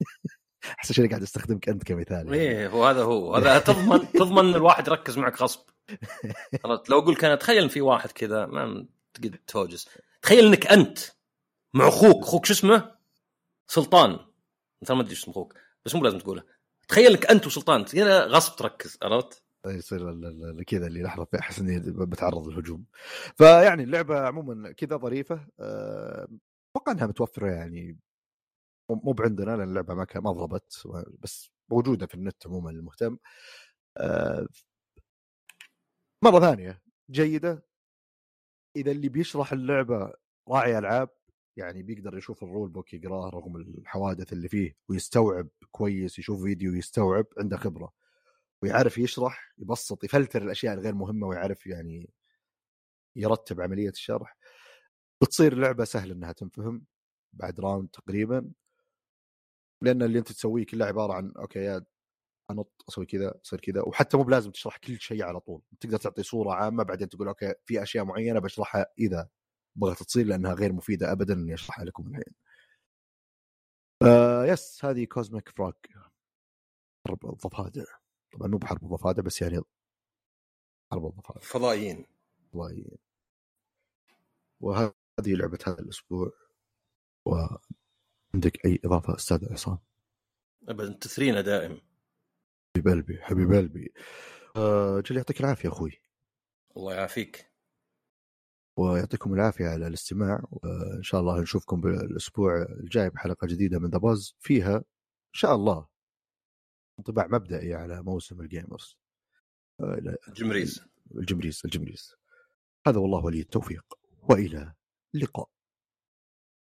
Speaker 1: <laughs> احس اني قاعد أستخدمك أنت كمثال يعني.
Speaker 2: إيه هو هذا هو هذا تضمن تضمن إن الواحد يركز معك غصب <laughs> خلاص لو أقول كان تخيل في واحد كذا ما تقدر تهوجس تخيل إنك أنت مع أخوك أخوك شو اسمه؟ سلطان. انت ما ادري اسم أخوك بس مو لازم تقوله. تخيل انك أنت وسلطان. كذا غصب تركز عرفت؟
Speaker 1: يصير ال- ال- كذا اللي لحظه احس اني بتعرض للهجوم فيعني اللعبة عموما كذا ظريفة. أه، أتوقع إنها متوفرة يعني مو بعندنا لأن اللعبة ما ما ضربت بس موجودة في النت عموما للمهتم أه، مرة ثانية جيدة. إذا اللي بيشرح اللعبة راعي ألعاب. يعني بيقدر يشوف ال rule book يقراه رغم الحوسات اللي فيه ويستوعب كويس يشوف فيديو يستوعب عنده خبرة. ويعرف يشرح يبسط يفلتر الأشياء الغير مهمة ويعرف يعني يرتب عملية الشرح. بتصير اللعبه سهل إنها تنفهم بعد round تقريبا. لأن اللي أنت تسويه كله عبارة عن أوكي يا أنط أسوي كذا يصير كذا وحتى مو بلازم تشرح كل شيء على طول. تقدر تعطي صورة عامة بعدين تقول أوكي في أشياء معينة بشرحها إذا بغت تصير لأنها غير مفيدة ابدا اني اشرحها لكم الحين. آه yes هذه Cosmic Frog حرب الضفادع. طبعا مو بحرب الضفادع بس يعني حرب الضفادع.
Speaker 2: فضائيين.
Speaker 1: والله وهذه لعبة هذا الأسبوع. وعندك أي إضافة أستاذ عصام؟
Speaker 2: ابدا تثرينا دائم.
Speaker 1: حبيب قلبي حبيب قلبي. آه أجل يعطيك العافية أخوي.
Speaker 2: الله يعافيك.
Speaker 1: ويعطيكم العافية على الاستماع وإن شاء الله نشوفكم بالأسبوع الجاي بحلقة جديدة من The Buzz فيها إن شاء الله انطباع مبدئي على موسم ال gamers آه، لا،
Speaker 2: جمريز
Speaker 1: الجمريز الجمريز. هذا والله ولي التوفيق وإلى اللقاء.